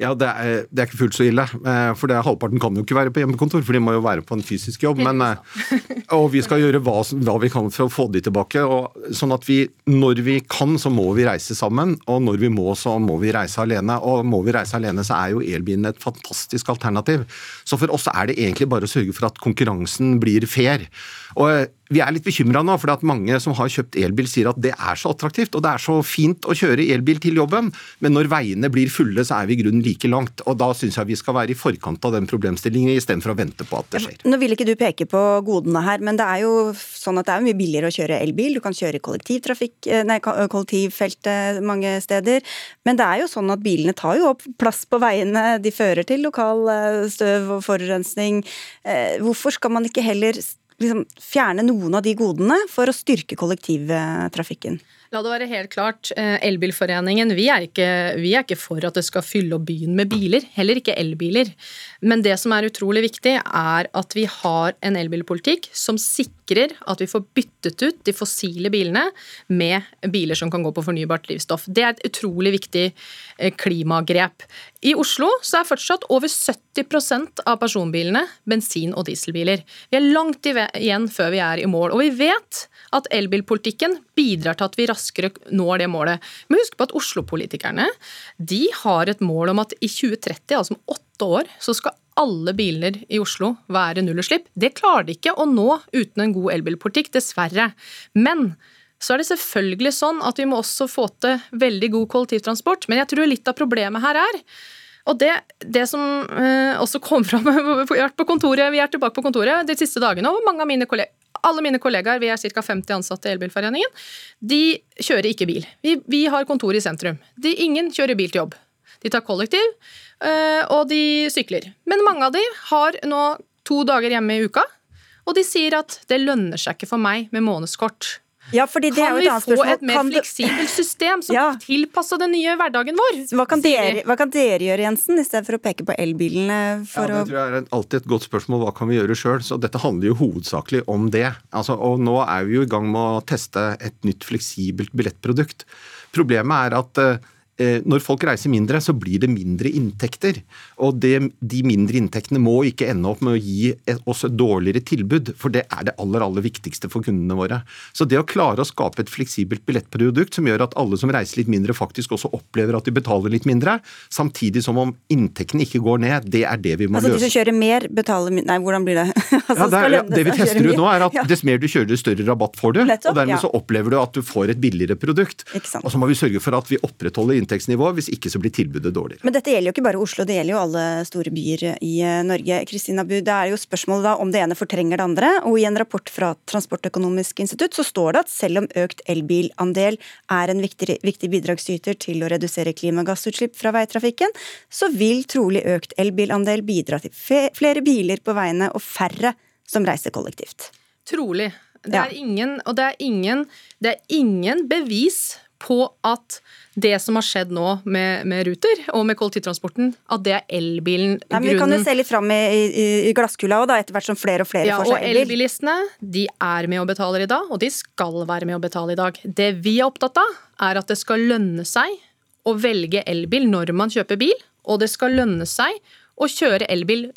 Ja, det er, det er, ikke fullt så ille. Eh, for det, halvparten kan jo ikke være på hjemmekontor, for de må jo være på en fysisk jobb. Men, eh, og vi skal gjøre hva, hva, vi kan for å få de tilbake. Og, sånn at vi, når vi kan, så må vi reise sammen. Og når vi må, så må vi reise alene. Og må vi reise alene, så er jo elbilen et fantastisk alternativ. Så for oss er det egentlig bare å sørge for at konkurransen blir fair. Og eh, vi er litt bekymra nå, for mange som har kjøpt elbil sier at det er så attraktivt og det er så fint å kjøre elbil til jobben, men når veiene blir fulle, så er vi i grunnen like langt. Og Da syns jeg vi skal være i forkant av den problemstillingen istedenfor å vente på at det skjer. Nå vil ikke du peke på godene her, men det er jo sånn at det er mye billigere å kjøre elbil. Du kan kjøre kollektivtrafikk, eh, kollektivfeltet mange steder. Men det er jo sånn at bilene tar jo opp plass på veiene, de fører til lokal eh, støv og forurensning. Hvorfor skal man ikke heller liksom, fjerne noen av de godene for å styrke kollektivtrafikken? La det være helt klart. Eh, Elbilforeningen vi er, ikke, vi er, ikke, for at det skal fylle opp byen med biler. Heller ikke elbiler. Men det som er utrolig viktig, er at vi har en elbilpolitikk som sikrer at vi får byttet ut de fossile bilene med biler som kan gå på fornybart drivstoff. Det er et utrolig viktig eh, klimagrep. I Oslo så er fortsatt over 70 av personbilene bensin- og dieselbiler. Vi er langt igjen før vi er i mål. Og vi vet at elbilpolitikken bidrar til at vi raskere når det målet. Men husk på at Oslo-politikerne de har et mål om at i 2030, altså om åtte år, så skal alle biler i Oslo være nullutslipp. Det klarer de ikke å nå uten en god elbilpolitikk, dessverre. Men så er det selvfølgelig sånn at vi må også få til veldig god kollektivtransport. Men jeg tror litt av problemet her er og det, det som eh, også kom fram på kontoret, Vi er tilbake på kontoret de siste dagene, og mange av mine alle mine kollegaer, vi er ca. 50 ansatte i Elbilforeningen, de kjører ikke bil. Vi, vi har kontor i sentrum. De, ingen kjører bil til jobb. De tar kollektiv, eh, og de sykler. Men mange av de har nå to dager hjemme i uka, og de sier at det lønner seg ikke for meg med månedskort. Ja, fordi det kan er jo et vi få et mer kan fleksibelt system som ja. tilpasser den nye hverdagen vår? Hva kan, dere, hva kan, dere, gjøre, Jensen, i stedet for å peke på elbilene? ja, det tror jeg er alltid et godt spørsmål. Hva kan vi gjøre sjøl? Så dette handler jo hovedsakelig om det. Altså, og nå er vi jo i gang med å teste et nytt fleksibelt billettprodukt. Problemet er at uh, Eh, når folk reiser mindre, så blir det mindre inntekter. Og det, de mindre inntektene må ikke ende opp med å gi oss et dårligere tilbud, for det er det aller aller viktigste for kundene våre. Så det å klare å skape et fleksibelt billettprodukt som gjør at alle som reiser litt mindre, faktisk også opplever at de betaler litt mindre, samtidig som om inntektene ikke går ned, det er det vi må altså, løse. Altså de som kjører mer, betaler Nei, hvordan blir det? altså, ja, det, er, ja, det vi tester ut nå, er at ja. dess mer du kjører, dess større rabatt får du. Og dermed så opplever du at du får et billigere produkt. Og så må vi sørge for at vi opprettholder inntektsnivå, hvis ikke så blir tilbudet dårligere. Men dette gjelder jo ikke bare Oslo, det gjelder jo alle store byer i eh, Norge. Kristina Bu, det er jo spørsmålet da om det ene fortrenger det andre. Og i en rapport fra Transportøkonomisk institutt så står det at selv om økt elbilandel er en viktig, viktig bidragsyter til å redusere klimagassutslipp fra veitrafikken, så vil trolig økt elbilandel bidra til flere biler på veiene og færre som reiser kollektivt. Trolig. Det er ingen, og det er ingen, det er ingen bevis på at det som har skjedd nå med, med Ruter og med kollektivtransporten, at det er elbilen Nei, men Vi kan jo se litt fram i, i, i glasskula òg, etter hvert som flere og flere ja, får seg elbil. Og elbilistene de er med og betaler i dag, og de skal være med og betale i dag. Det vi er opptatt av, er at det skal lønne seg å velge elbil når man kjøper bil, og det skal lønne seg å kjøre elbil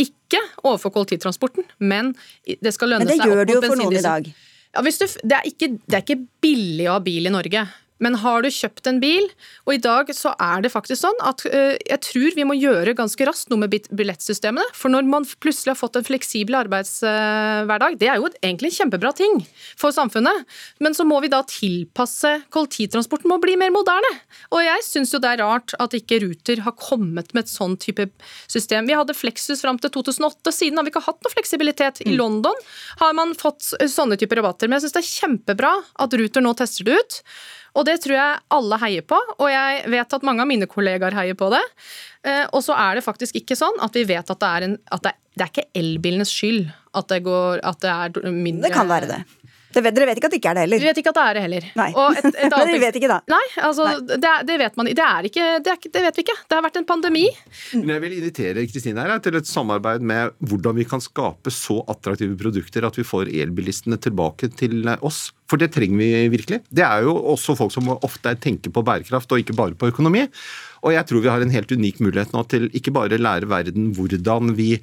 ikke overfor kollektivtransporten, men det skal lønne seg Men det gjør det jo for noen i dag. Ja, du, det, er ikke, det, er ikke, billig å ha bil i Norge. Men har du kjøpt en bil, og i dag så er det faktisk sånn at uh, jeg tror vi må gjøre ganske raskt noe med billettsystemene. For når man plutselig har fått en fleksibel arbeidshverdag, uh, det er jo egentlig en kjempebra ting for samfunnet. Men så må vi da tilpasse kollektivtransporten med å bli mer moderne. Og jeg syns jo det er rart at ikke Ruter har kommet med et sånn type system. Vi hadde Flexus fram til 2008, siden har vi ikke hatt noe fleksibilitet. I mm. London har man fått sånne typer rabatter. Men jeg syns det er kjempebra at Ruter nå tester det ut. Og det tror jeg alle heier på, og jeg vet at mange av mine kollegaer heier på det. Eh, og så er det faktisk ikke sånn at vi vet at det er, en, at det, det er ikke elbilenes skyld at det, går, at det er mindre Det kan være det. Det vet, dere vet ikke at det ikke er det heller? Dere vet ikke at det er det heller. Nei. Et, et Men dere vet ikke da? Nei, altså, Det, det, vet man det, er ikke, det, er det vet vi ikke. Det har vært en pandemi. Men jeg vil invitere Kristine her til et samarbeid med hvordan vi kan skape så attraktive produkter at vi får elbilistene tilbake til oss. For det trenger vi virkelig. Det er jo også folk som ofte tenker på bærekraft og ikke bare på økonomi. Og jeg tror vi har en helt unik mulighet nå til ikke bare lære verden hvordan vi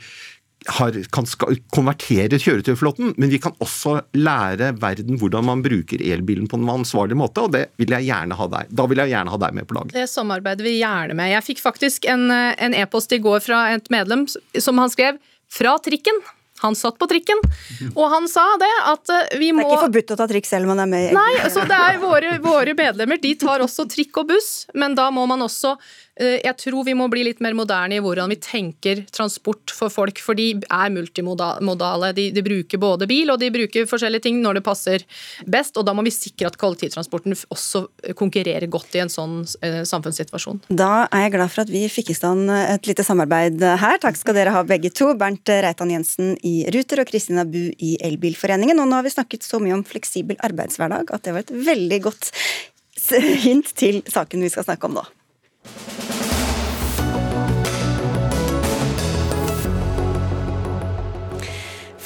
har, kan konvertere kjøretøyflåten, men vi kan også lære verden hvordan man bruker elbilen på en ansvarlig måte, og det vil jeg gjerne ha deg. Da vil jeg gjerne ha deg med på laget. Det samarbeider vi gjerne med. Jeg fikk faktisk en e-post e i går fra et medlem som han skrev 'fra trikken'. Han satt på trikken, og han sa det at eh, vi må Det er ikke forbudt å ta trikk selv om man er med i Nei, så det er våre, våre medlemmer de tar også trikk og buss, men da må man også jeg tror vi må bli litt mer moderne i hvordan vi tenker transport for folk, for de er multimodale. De, de, bruker både bil og de bruker forskjellige ting når det passer best, og da må vi sikre at kollektivtransporten også konkurrerer godt i en sånn eh, samfunnssituasjon. Da er jeg glad for at vi fikk i stand et lite samarbeid her. Takk skal dere ha begge to. Bernt Reitan Jensen i Ruter og Kristina Bu i Elbilforeningen. Og nå har vi snakket så mye om fleksibel arbeidshverdag at det var et veldig godt hint til saken vi skal snakke om nå.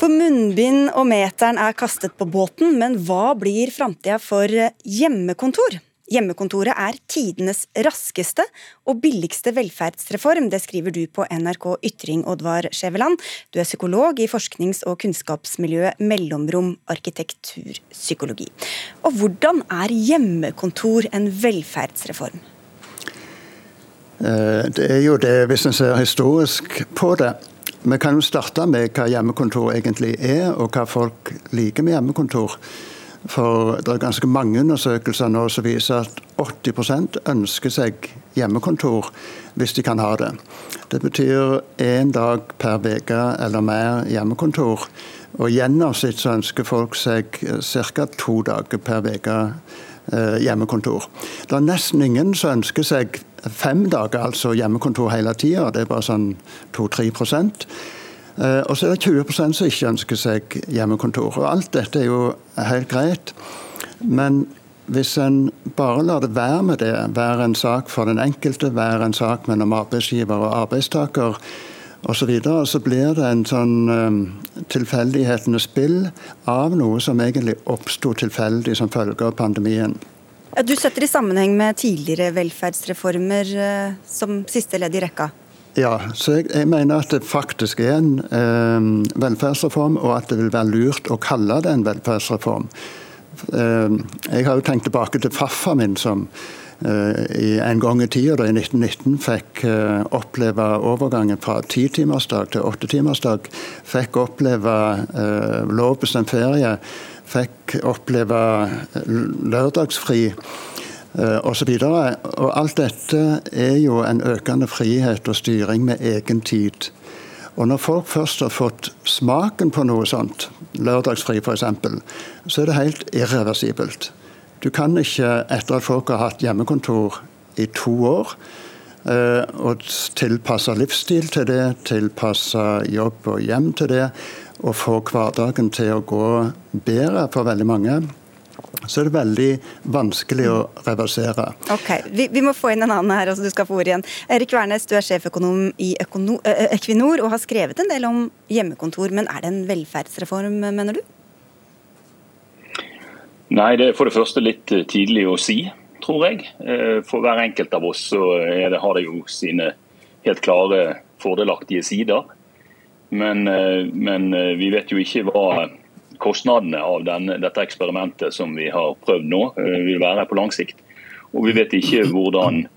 For munnbind og meteren er kastet på båten, men hva blir framtida for hjemmekontor? Hjemmekontoret er tidenes raskeste og billigste velferdsreform, det skriver du på NRK Ytring, Oddvar Skjæveland. Du er psykolog i forsknings- og kunnskapsmiljøet Mellomrom arkitekturpsykologi. Og hvordan er hjemmekontor en velferdsreform? Eh, det er jo det, hvis en ser historisk på det, vi kan jo starte med hva hjemmekontor egentlig er, og hva folk liker med hjemmekontor. For det er ganske mange undersøkelser nå som viser at 80% ønsker seg hjemmekontor hvis de kan ha det. Det betyr én dag per uke eller mer hjemmekontor. Og i gjennomsnitt så ønsker folk seg ca. to dager per uke hjemmekontor. Det er nesten ingen som ønsker seg fem dager, altså hjemmekontor hele tida. Det er bare sånn 2-3 prosent. Og så er det 20 som ikke ønsker seg hjemmekontor. Og Alt dette er jo helt greit. Men hvis en bare lar det være med det, være en sak for den enkelte, være en sak mellom arbeidsgiver og arbeidstaker osv., så, videre, så blir det en sånn um, tilfeldighetenes spill av noe som egentlig oppsto tilfeldig som følge av pandemien. Ja, du setter i sammenheng med tidligere velferdsreformer eh, som siste ledd i rekka? Ja, så jeg, jeg, mener at det faktisk er en eh, velferdsreform, og at det vil være lurt å kalle det en velferdsreform. Eh, jeg har jo tenkt tilbake til farfar min, som en gang i tida, i 1919, fikk eh, oppleve overgangen fra titimersdag til åttetimersdag. Fikk oppleve eh, lovbestemt ferie fikk oppleve lørdagsfri osv. Og, og alt dette er jo en økende frihet og styring med egen tid. Og når folk først har fått smaken på noe sånt, lørdagsfri f.eks., så er det helt irreversibelt. Du kan ikke, etter at folk har hatt hjemmekontor i to år, eh, og tilpasse livsstil til det, tilpasse jobb og hjem til det, og få hverdagen til å gå bedre for veldig mange, så er det veldig vanskelig å reversere. Ok, Vi, vi må få inn en annen her, altså du skal få ordet igjen. Erik Wærnes, du er sjeføkonom i Equinor og har skrevet en del om hjemmekontor. Men er det en velferdsreform, mener du? Nei, det er for det første litt tidlig å si, tror jeg. Eh, for hver enkelt av oss så det, har det jo sine helt klare fordelaktige sider. Men, eh, men, eh, vi vet jo ikke hva kostnadene av denne, dette eksperimentet som vi har prøvd nå, eh, vil være på lang sikt. Og vi vet ikke hvordan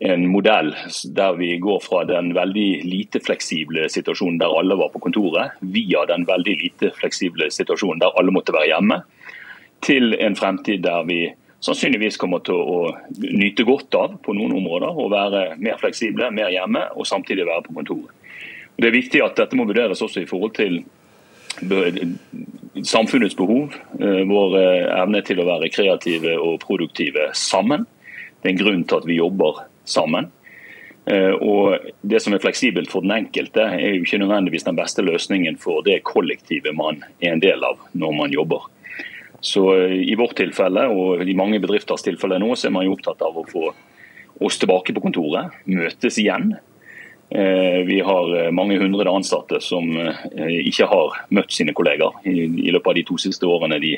en modell der vi går fra den veldig lite fleksible situasjonen der alle var på kontoret, via den veldig lite fleksible situasjonen der alle måtte være hjemme, til en fremtid der vi sannsynligvis kommer til å nyte godt av på noen områder og være mer fleksible, mer hjemme og samtidig være på kontoret. Det er viktig at dette må vurderes også i forhold til samfunnets behov, eh, vår eh, evne til å være kreative og produktive sammen. Det er en grunn til at vi jobber sammen. Eh, og Det som er fleksibelt for den enkelte, er jo ikke nødvendigvis den beste løsningen for det kollektivet man er en del av når man jobber. Så I vårt tilfelle og i mange bedrifters tilfelle nå, så er man jo opptatt av å få oss tilbake på kontoret, møtes igjen. Vi har mange hundre ansatte som ikke har møtt sine kollegaer i løpet av de to siste årene de,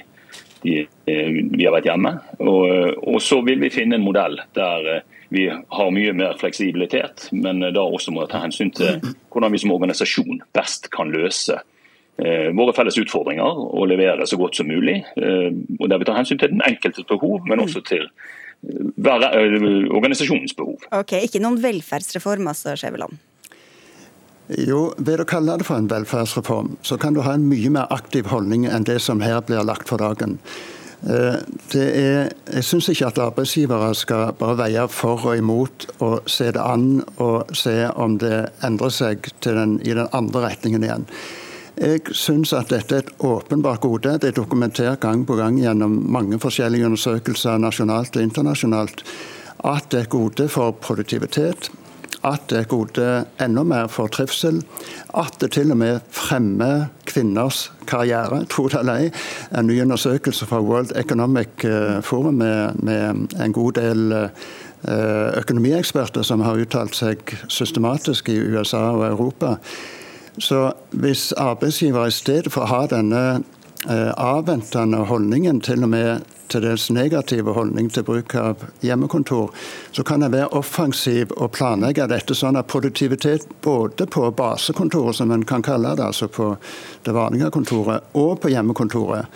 de, vi har vært hjemme. Og, og, så vil vi finne en modell der vi har mye mer fleksibilitet, men da også må ta hensyn til hvordan vi som organisasjon best kan løse Eh, våre felles utfordringer og levere så godt som mulig. Eh, og Der vi tar hensyn til den enkeltes behov, men også til eh, organisasjonens behov. Ok, Ikke noen velferdsreform, altså, Skjæveland? Jo, ved å kalle det for en velferdsreform, så kan du ha en mye mer aktiv holdning enn det som her blir lagt for dagen. Det er, jeg syns ikke at arbeidsgivere skal bare veie for og imot og se det an og se om det endrer seg den, i den andre retningen igjen. Jeg syns at dette er et åpenbart gode. Det er dokumentert gang på gang gjennom mange forskjellige undersøkelser nasjonalt og internasjonalt at det er gode for produktivitet. At det er gode enda mer for trivsel. At det til og med fremmer kvinners karriere, tro det eller. En ny undersøkelse fra World Economic eh, Forum med, med en god del eh, økonomieksperter som har uttalt seg systematisk i USA og Europa, så hvis arbeidsgiver i stedet for å ha denne eh, avventende holdningen, til og med til dels negative holdning til bruk av hjemmekontor, så kan en være offensiv og planlegge dette sånn at produktivitet både på basekontoret, som en kan kalle det, altså på det vanlige kontoret, og på hjemmekontoret,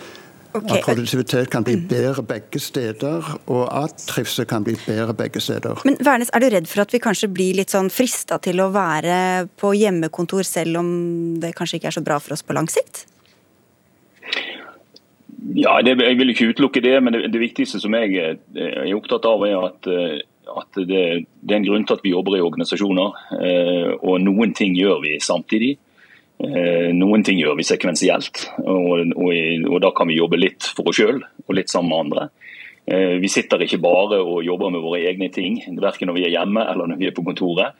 Okay. At produktivitet kan bli bedre begge steder, og at trivsel kan bli bedre begge steder. Men Værnes, Er du redd for at vi kanskje blir litt sånn frista til å være på hjemmekontor, selv om det kanskje ikke er så bra for oss på lang sikt? Ja, det, Jeg vil ikke utelukke det, men det, det, viktigste som jeg er opptatt av, er at, at det, det, er en grunn til at vi jobber i organisasjoner. Eh, og noen ting gjør vi samtidig. Eh, noen ting gjør vi sekvensielt, og, og, og da kan vi jobbe litt for oss sjøl og litt sammen med andre. Eh, vi sitter ikke bare og jobber med våre egne ting, verken når vi er hjemme eller når vi er på kontoret.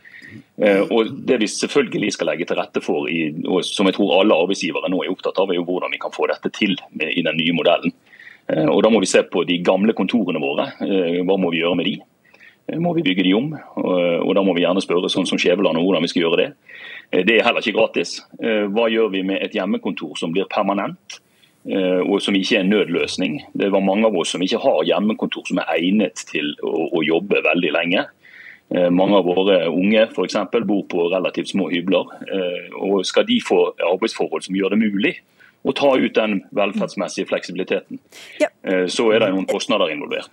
Eh, og Det vi selvfølgelig skal legge til rette for, og som jeg tror alle arbeidsgivere nå er opptatt av, er jo hvordan vi kan få dette til i den nye modellen. Og Da må vi se på de gamle kontorene våre. Hva må vi gjøre med de? Må vi bygge de om? Og Da må vi gjerne spørre sånn som Skjæveland om hvordan vi skal gjøre det. Eh, det er heller ikke gratis. Eh, hva gjør vi med et hjemmekontor som blir permanent? Eh, og som ikke er en nødløsning. Det var mange av oss som ikke har hjemmekontor som er egnet til å, å jobbe veldig lenge. Mange av våre unge for eksempel, bor på relativt små hybler. og Skal de få arbeidsforhold som gjør det mulig og ta ut den velferdsmessige fleksibiliteten. Ja. Eh, så er det noen kostnader involvert.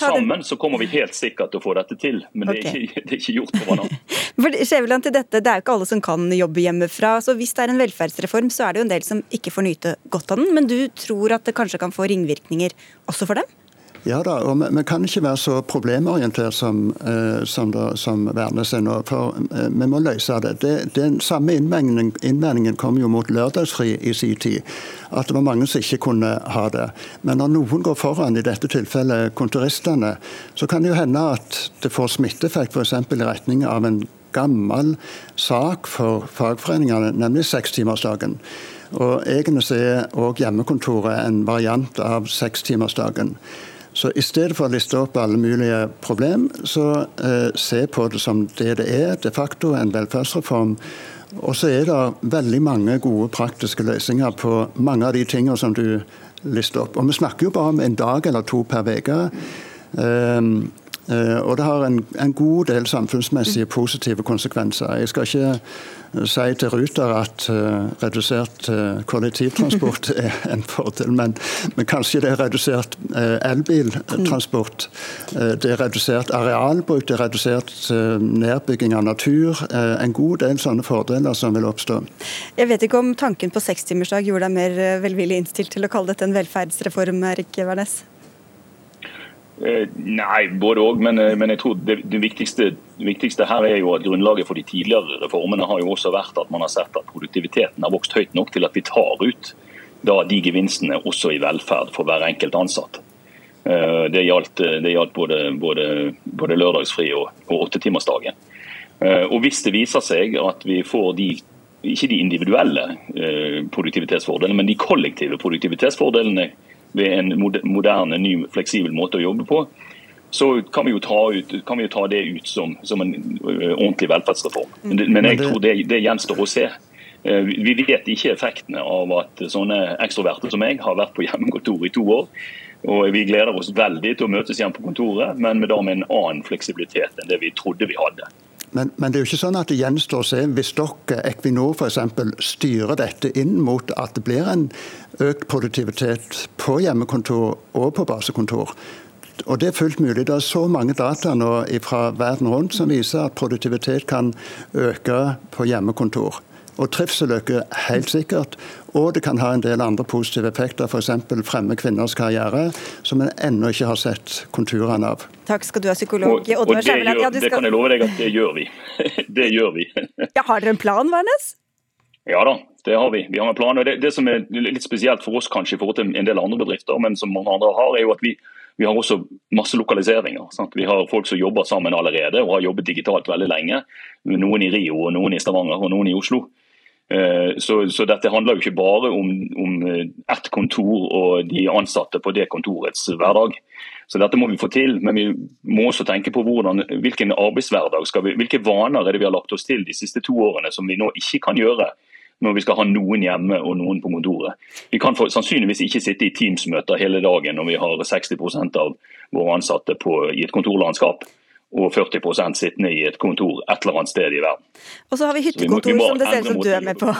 Sammen så kommer vi helt sikkert til å få dette til, men okay. det, er ikke, det, er ikke, gjort over natt. Skjæveland til dette, Det er jo ikke alle som kan jobbe hjemmefra. så Hvis det er en velferdsreform, så er det jo en del som ikke får nyte godt av den. Men du tror at det kanskje kan få ringvirkninger også for dem? Ja da, og vi, kan ikke være så problemorientert som, eh, som, da, som Værnes er nå. For eh, vi må løse det. det den samme innvendingen, innvendingen kom jo mot lørdagsfri i sin tid. At det var mange som ikke kunne ha det. Men når noen går foran, i dette tilfellet kontoristene, så kan det jo hende at det får smitteeffekt f.eks. i retning av en gammel sak for fagforeningene, nemlig sekstimersdagen. Og egentlig er òg hjemmekontoret en variant av sekstimersdagen. Så i stedet for å liste opp alle mulige problem, så eh, se på det som det det er, de facto en velferdsreform. Og så er det veldig mange gode praktiske løsninger på mange av de tingene som du lister opp. Og vi snakker jo bare om en dag eller to per uke. Um, og det har en, en god del samfunnsmessige positive konsekvenser. Jeg skal ikke si til Ruter at uh, redusert uh, kollektivtransport er en fordel, men, men kanskje det er redusert uh, elbiltransport. det er redusert arealbruk, det er redusert nedbygging av natur. en god del sånne fordeler som vil oppstå. Jeg vet ikke om tanken på sekstimersdag gjorde deg mer velvillig innstilt til å kalle dette en velferdsreform, Erik Wærnes? Eh, nei, både òg. Men, eh, men, jeg tror det, det, viktigste, det, viktigste, her er jo at grunnlaget for de tidligere reformene har jo også vært at man har sett at produktiviteten har vokst høyt nok til at vi tar ut da, de gevinstene også i velferd for hver enkelt ansatt. Eh, det gjaldt, det gjaldt både, både, både, lørdagsfri og, og åttetimersdagen. Og hvis det viser seg at vi får de ikke de individuelle produktivitetsfordelene, men de kollektive produktivitetsfordelene ved en moderne, ny, fleksibel måte å jobbe på, så kan vi jo ta, ut, vi jo ta det ut som, som en ordentlig velferdsreform. Men, men jeg tror det, det gjenstår å se. Vi vet ikke effektene av at sånne ekstroverte som meg har vært på hjemmekontor i to år. Og Vi gleder oss veldig til å møtes igjen på kontoret, men med, da med en annen fleksibilitet enn det vi trodde vi hadde. Men, men, det er jo ikke sånn at det gjenstår å se hvis dere, Equinor f.eks., styrer dette inn mot at det blir en økt produktivitet på hjemmekontor og på basekontor. Og Det er fullt mulig. Det er så mange data nå fra verden rundt som viser at produktivitet kan øke på hjemmekontor. Og trivsel øker helt sikkert. Og det kan ha en del andre positive effekter, f.eks. fremme kvinners karriere, som en ennå ikke har sett konturene av. Takk skal du ha, psykolog og, og det, gjør, ja, skal... det, kan jeg love deg at det gjør vi. det gjør vi. ja, har dere en plan, Værnes? Ja da, det har vi. Vi har en plan. og det, det, som er litt spesielt for oss kanskje i forhold til en del andre bedrifter, men som mange andre har, er jo at vi, vi har også masse lokaliseringer. Sant? Vi har folk som jobber sammen allerede og har jobbet digitalt veldig lenge. Noen i Rio, og noen i Stavanger og noen i Oslo. Eh, så, så, dette handler jo ikke bare om, om eh, ett kontor og de ansatte på det kontorets hverdag. Så dette må vi få til, men vi må også tenke på hvordan, hvilken arbeidshverdag skal vi, hvilke vaner er det vi har lagt oss til de siste to årene som vi nå ikke kan gjøre når vi skal ha noen hjemme og noen på kontoret. Vi kan for, sannsynligvis ikke sitte i Teams-møter hele dagen når vi har 60% av våre ansatte på, i et kontorlandskap og 40 sittende i et kontor et eller annet sted i verden. Og så har vi hyttekontor vi må, vi må som det ser ut som du er med på.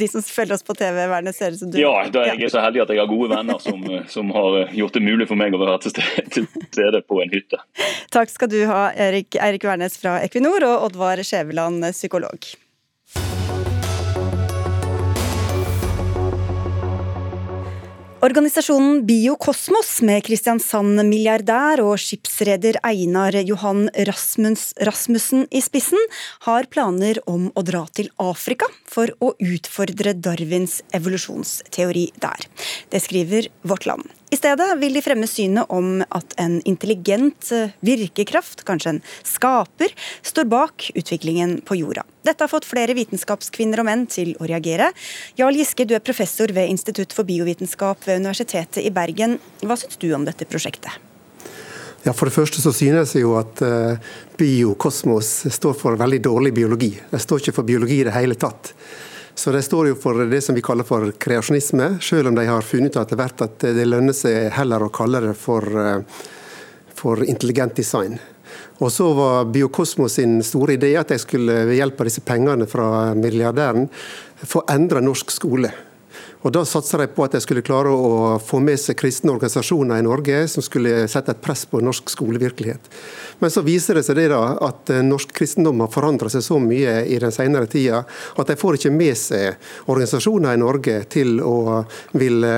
De som følger oss på TV, verden ser ut som du Ja, da er jeg så heldig at jeg har gode venner som, som har gjort det mulig for meg å være til stede, til stede på en hytte. Takk skal du ha, Erik, Eirik Wærnes fra Equinor og Oddvar Skjæveland, psykolog. Organisasjonen Biokosmos med Kristiansand-milliardær og skipsreder Einar Johan Rasmus, Rasmussen i spissen har planer om å dra til Afrika for å utfordre Darwins evolusjonsteori der. Det skriver Vårt Land. I stedet vil de fremme synet om at en intelligent eh, virkekraft, kanskje en skaper, står bak utviklingen på jorda. Dette har fått flere vitenskapskvinner og menn til å reagere. Jarl Giske, du er professor ved Institutt for biovitenskap ved Universitetet i Bergen. Hva syns du om dette prosjektet? Ja, For det første så synes jeg jo at uh, biokosmos står for veldig dårlig biologi. Det står ikke for biologi i det hele tatt. Så de står jo for det som vi kaller for kreasjonisme, selv om de har funnet ut etter hvert at det lønner seg heller å kalle det for, eh, for intelligent design. Og så var Biokosmos sin store idé at de skulle ved hjelp av disse pengene fra milliardæren få endra norsk skole. Og Da satsa de på at de skulle klare å få med seg kristne organisasjoner i Norge som skulle sette et press på norsk skolevirkelighet. Men så viser det seg det da at eh, norsk kristendom har forandra seg så mye i den senere tida at de får ikke med seg organisasjoner i Norge til å ville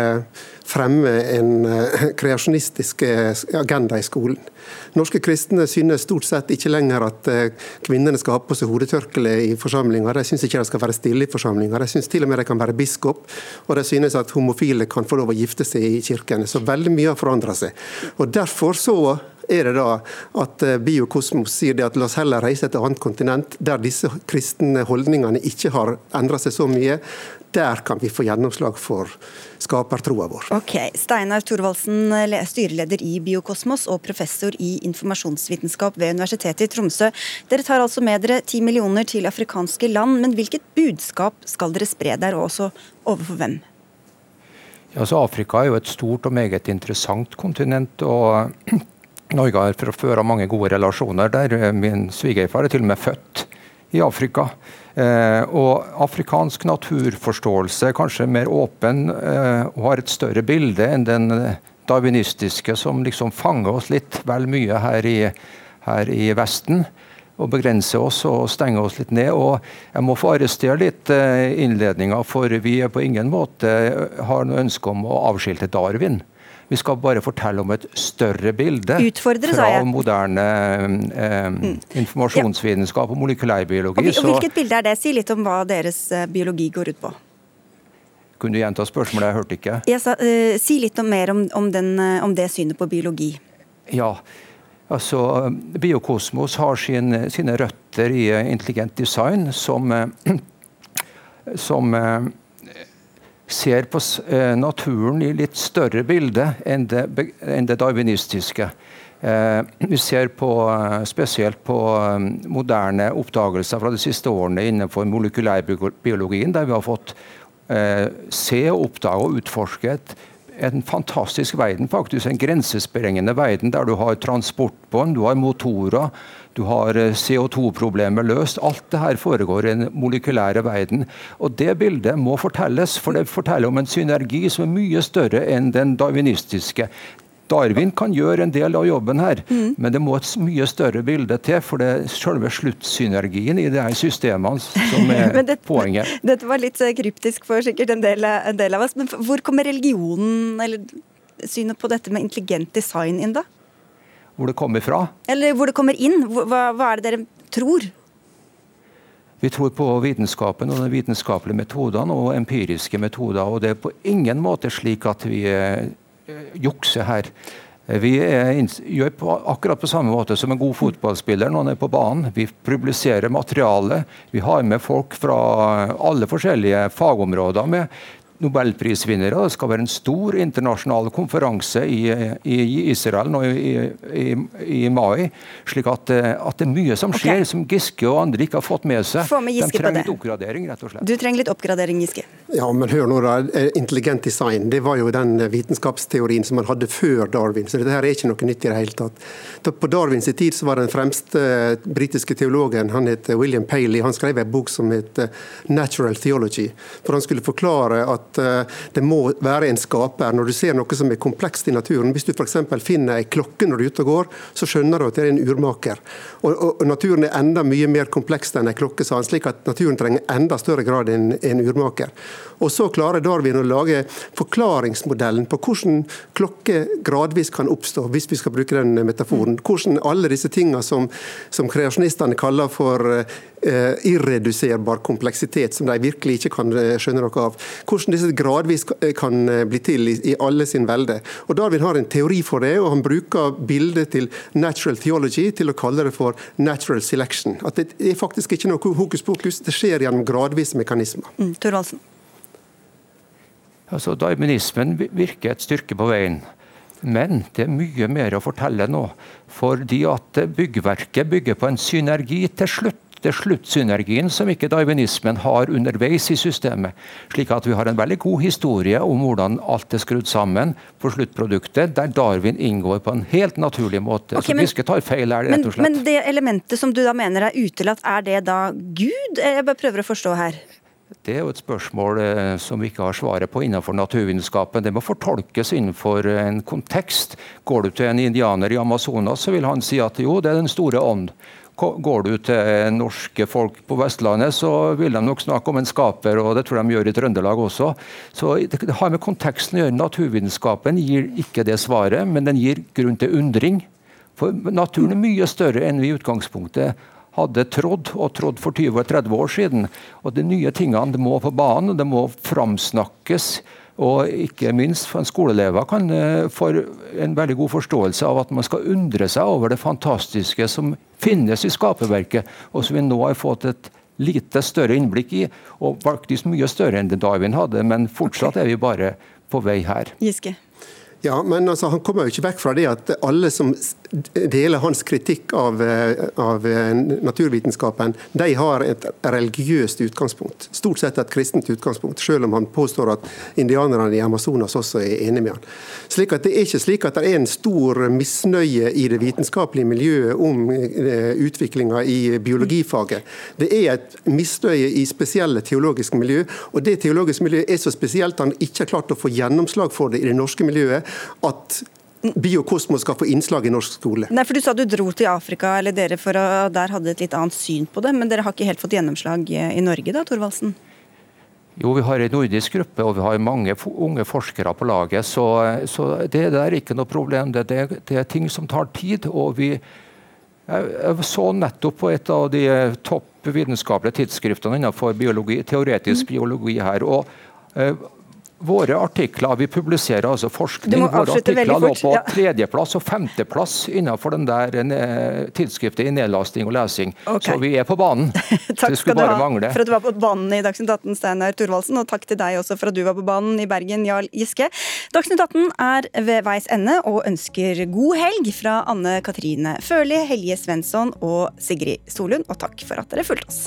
fremme en eh, kreasjonistisk agenda i skolen. Norske kristne synes stort sett ikke lenger at eh, kvinnene skal ha på seg hodetørkle i forsamlinger. De synes ikke de skal være stille i forsamlinger. De synes til og med de kan være biskop. Og de synes at homofile kan få lov å gifte seg i kirkene. Så veldig mye har forandra seg. Og Derfor så er det da at eh, Biokosmos sier det at la oss heller reise et annet kontinent der disse kristne holdningene ikke har endra seg så mye. Der kan vi få gjennomslag for skapertroa vår. Ok, Steinar Thorvaldsen, styreleder i Biokosmos og professor i informasjonsvitenskap ved Universitetet i Tromsø. Dere tar altså med dere ti millioner til afrikanske land, men hvilket budskap skal dere spre der, og også overfor hvem? Ja, så Afrika er jo et stort og meget interessant kontinent. og Norge har fra før av mange gode relasjoner der. Min svigerfar er til og med født i Afrika. Eh, og afrikansk naturforståelse er kanskje mer åpen eh, og har et større bilde enn den darwinistiske som liksom fanger oss litt vel mye her i, her i Vesten. Og begrenser oss og stenger oss litt ned. Og jeg må få arrestere litt eh, innledninga, for vi er på ingen måte har noe ønske om å avskilte Darwin. Vi skal bare fortelle om et større bilde Utfordre, fra moderne eh, mm. informasjonsvitenskap og molekylærbiologi. Og, og hvilket bilde er det? Si litt om hva deres eh, biologi går ut på. Kunne du gjenta spørsmålet? Jeg hørte ikke. Jeg sa, uh, si litt om, mer om, om, den, uh, om, det synet på biologi. Ja, altså Biokosmos har sin, sine røtter i intelligent design, som, som ser på eh, naturen i litt større bilde enn det, enn det darwinistiske. Eh, vi ser på, eh, spesielt på moderne oppdagelser fra de siste årene innenfor molekylærbiologien, der vi har fått se, oppdage og utforske en fantastisk verden, faktisk. En grensesprengende verden der du har transportbånd, du har motorer, du har eh, CO2-problemet løst. Alt det her foregår i den molekylære verden. Og Det bildet må fortelles, for det forteller om en synergi som er mye større enn den darwinistiske. Darwin kan gjøre en del av jobben her, mm. men det må et mye større bilde til. For det er selve sluttsynergien i de her systemene som er dette, poenget. Dette var litt eh, kryptisk for sikkert en del, en del av oss. Men hvor kommer religionen, eller synet på dette med intelligent design inn, da? Hvor det kommer fra. Eller hvor det kommer inn. Hva, hva er det dere tror? Vi tror på vitenskapen og de vitenskapelige metodene og empiriske metoder. og Det er på ingen måte slik at vi eh, jukser her. Vi er, gjør på akkurat på samme måte som en god fotballspiller når han er på banen. Vi publiserer materiale. Vi har med folk fra alle forskjellige fagområder med nobelprisvinnere. Det skal være en stor internasjonal konferanse i, i Israel nå i, i, i, mai. slik at, eh, at, det er mye som skjer okay. som Giske og andre ikke har fått med seg. Med De trenger litt oppgradering, rett og slett. Du trenger litt oppgradering, Giske. Ja, men hør nå. Eh, intelligent design det var jo den vitenskapsteorien som man hadde før Darwin. Så dette her er ikke noe nytt i det hele tatt. På Darwins tid så var den fremste eh, britiske teologen, han het William Paley, han skrev en bok som het Natural Theology. For han skulle forklare at at eh, det må være en skaper når du ser noe som er komplekst i naturen. Hvis du f.eks. finner ei klokke når du er ute og går, så skjønner du at det er en urmaker. Og, og, Naturen er enda mye mer kompleks enn ei klokke, sa han, slik at naturen trenger enda større grad enn en urmaker. Og Så klarer Darwin å lage forklaringsmodellen på hvordan klokke gradvis kan oppstå, hvis vi skal bruke den metaforen. Hvordan alle disse tingene som, som kreasjonistene kaller for eh, irreduserbar kompleksitet, som de virkelig ikke kan eh, skjønne noe av. Hvordan disse gradvis kan eh, bli til i, i alle sin velde. Og Darwin har en teori for det, og han bruker bildet til natural theology til å kalle det for natural selection. At det er faktisk ikke noe hokus pokus, det skjer gjennom gradvise mekanismer. Mm, Thorvaldsen. Altså, Darwinismen virker et styrke på veien. Men det er mye mer å fortelle nå. Fordi at byggverket bygger på en synergi til slutt. Det er sluttsynergien som ikke darwinismen har underveis i systemet. Slik at vi har en veldig god historie om hvordan alt er skrudd sammen på sluttproduktet, der Darwin inngår på en helt naturlig måte. Okay, så Giske tar feil her, rett og slett. Men, men det elementet som du da mener er utelatt, er det da Gud? Jeg bare prøver å forstå her. Det er jo et spørsmål eh, som vi ikke har svaret på innenfor naturvitenskapen. Det må fortolkes innenfor en kontekst. Går du til en indianer i Amazonas, så vil han si at jo, det er den store ånd. Går du til norske folk på Vestlandet, så vil de nok snakke om en skaper, og det tror de gjør i Trøndelag også. Så Det har med konteksten å gjøre. Naturvitenskapen gir ikke det svaret, men den gir grunn til undring. For naturen er mye større enn vi i utgangspunktet hadde trodd, og trodd for 20-30 år siden. Og De nye tingene må på banen, det må framsnakkes. Og ikke minst for en skoleelever kan eh, få en veldig god forståelse av at man skal undre seg over det fantastiske som finnes i skaperverket, og som vi nå har fått et lite større innblikk i, og faktisk mye større enn det Darwin hadde, men fortsatt er vi bare på vei her. Giske. Ja, men altså, Han kommer jo ikke vekk fra det at alle som deler hans kritikk av, eh, av, eh, naturvitenskapen, de har et religiøst utgangspunkt. Stort sett et kristent utgangspunkt, selv om han påstår at indianerne i Amazonas også er enig med han. Slik at Det er ikke slik at det er en stor misnøye i det vitenskapelige miljøet om eh, utviklinga i biologifaget. Det er et misnøye i spesielle teologiske miljø, og det teologiske miljøet er så spesielt at han ikke har klart å få gjennomslag for det i det norske miljøet at biokosmos skal få innslag i norsk skole. Nei, for Du sa du dro til Afrika, eller dere for å, der hadde et litt annet syn på det. Men dere har ikke helt fått gjennomslag i Norge da, Thorvaldsen? Jo, vi har en nordisk gruppe og vi har mange unge forskere på laget. Så, så det der er ikke noe problem. Det, det, det, er ting som tar tid. og vi jeg, jeg så nettopp på et av de topp vitenskapelige tidsskriftene innenfor biologi, teoretisk mm. biologi her. og eh, Våre artikler, Vi publiserer altså forskning. Våre artikler lå på tredjeplass og femteplass innenfor den der eh, tidsskriftet i nedlasting og lesing. Okay. Så vi er på banen. Takk skal du ha mangle. for at du var på banen i Dagsnytt 18, Steinar Thorvaldsen, og takk til deg også for at du var på banen i Bergen, Jarl Giske. Dagsnytt 18 er ved veis ende og ønsker god helg fra Anne Katrine Førli, Helje Svensson og Sigrid Solund, og takk for at dere fulgte oss.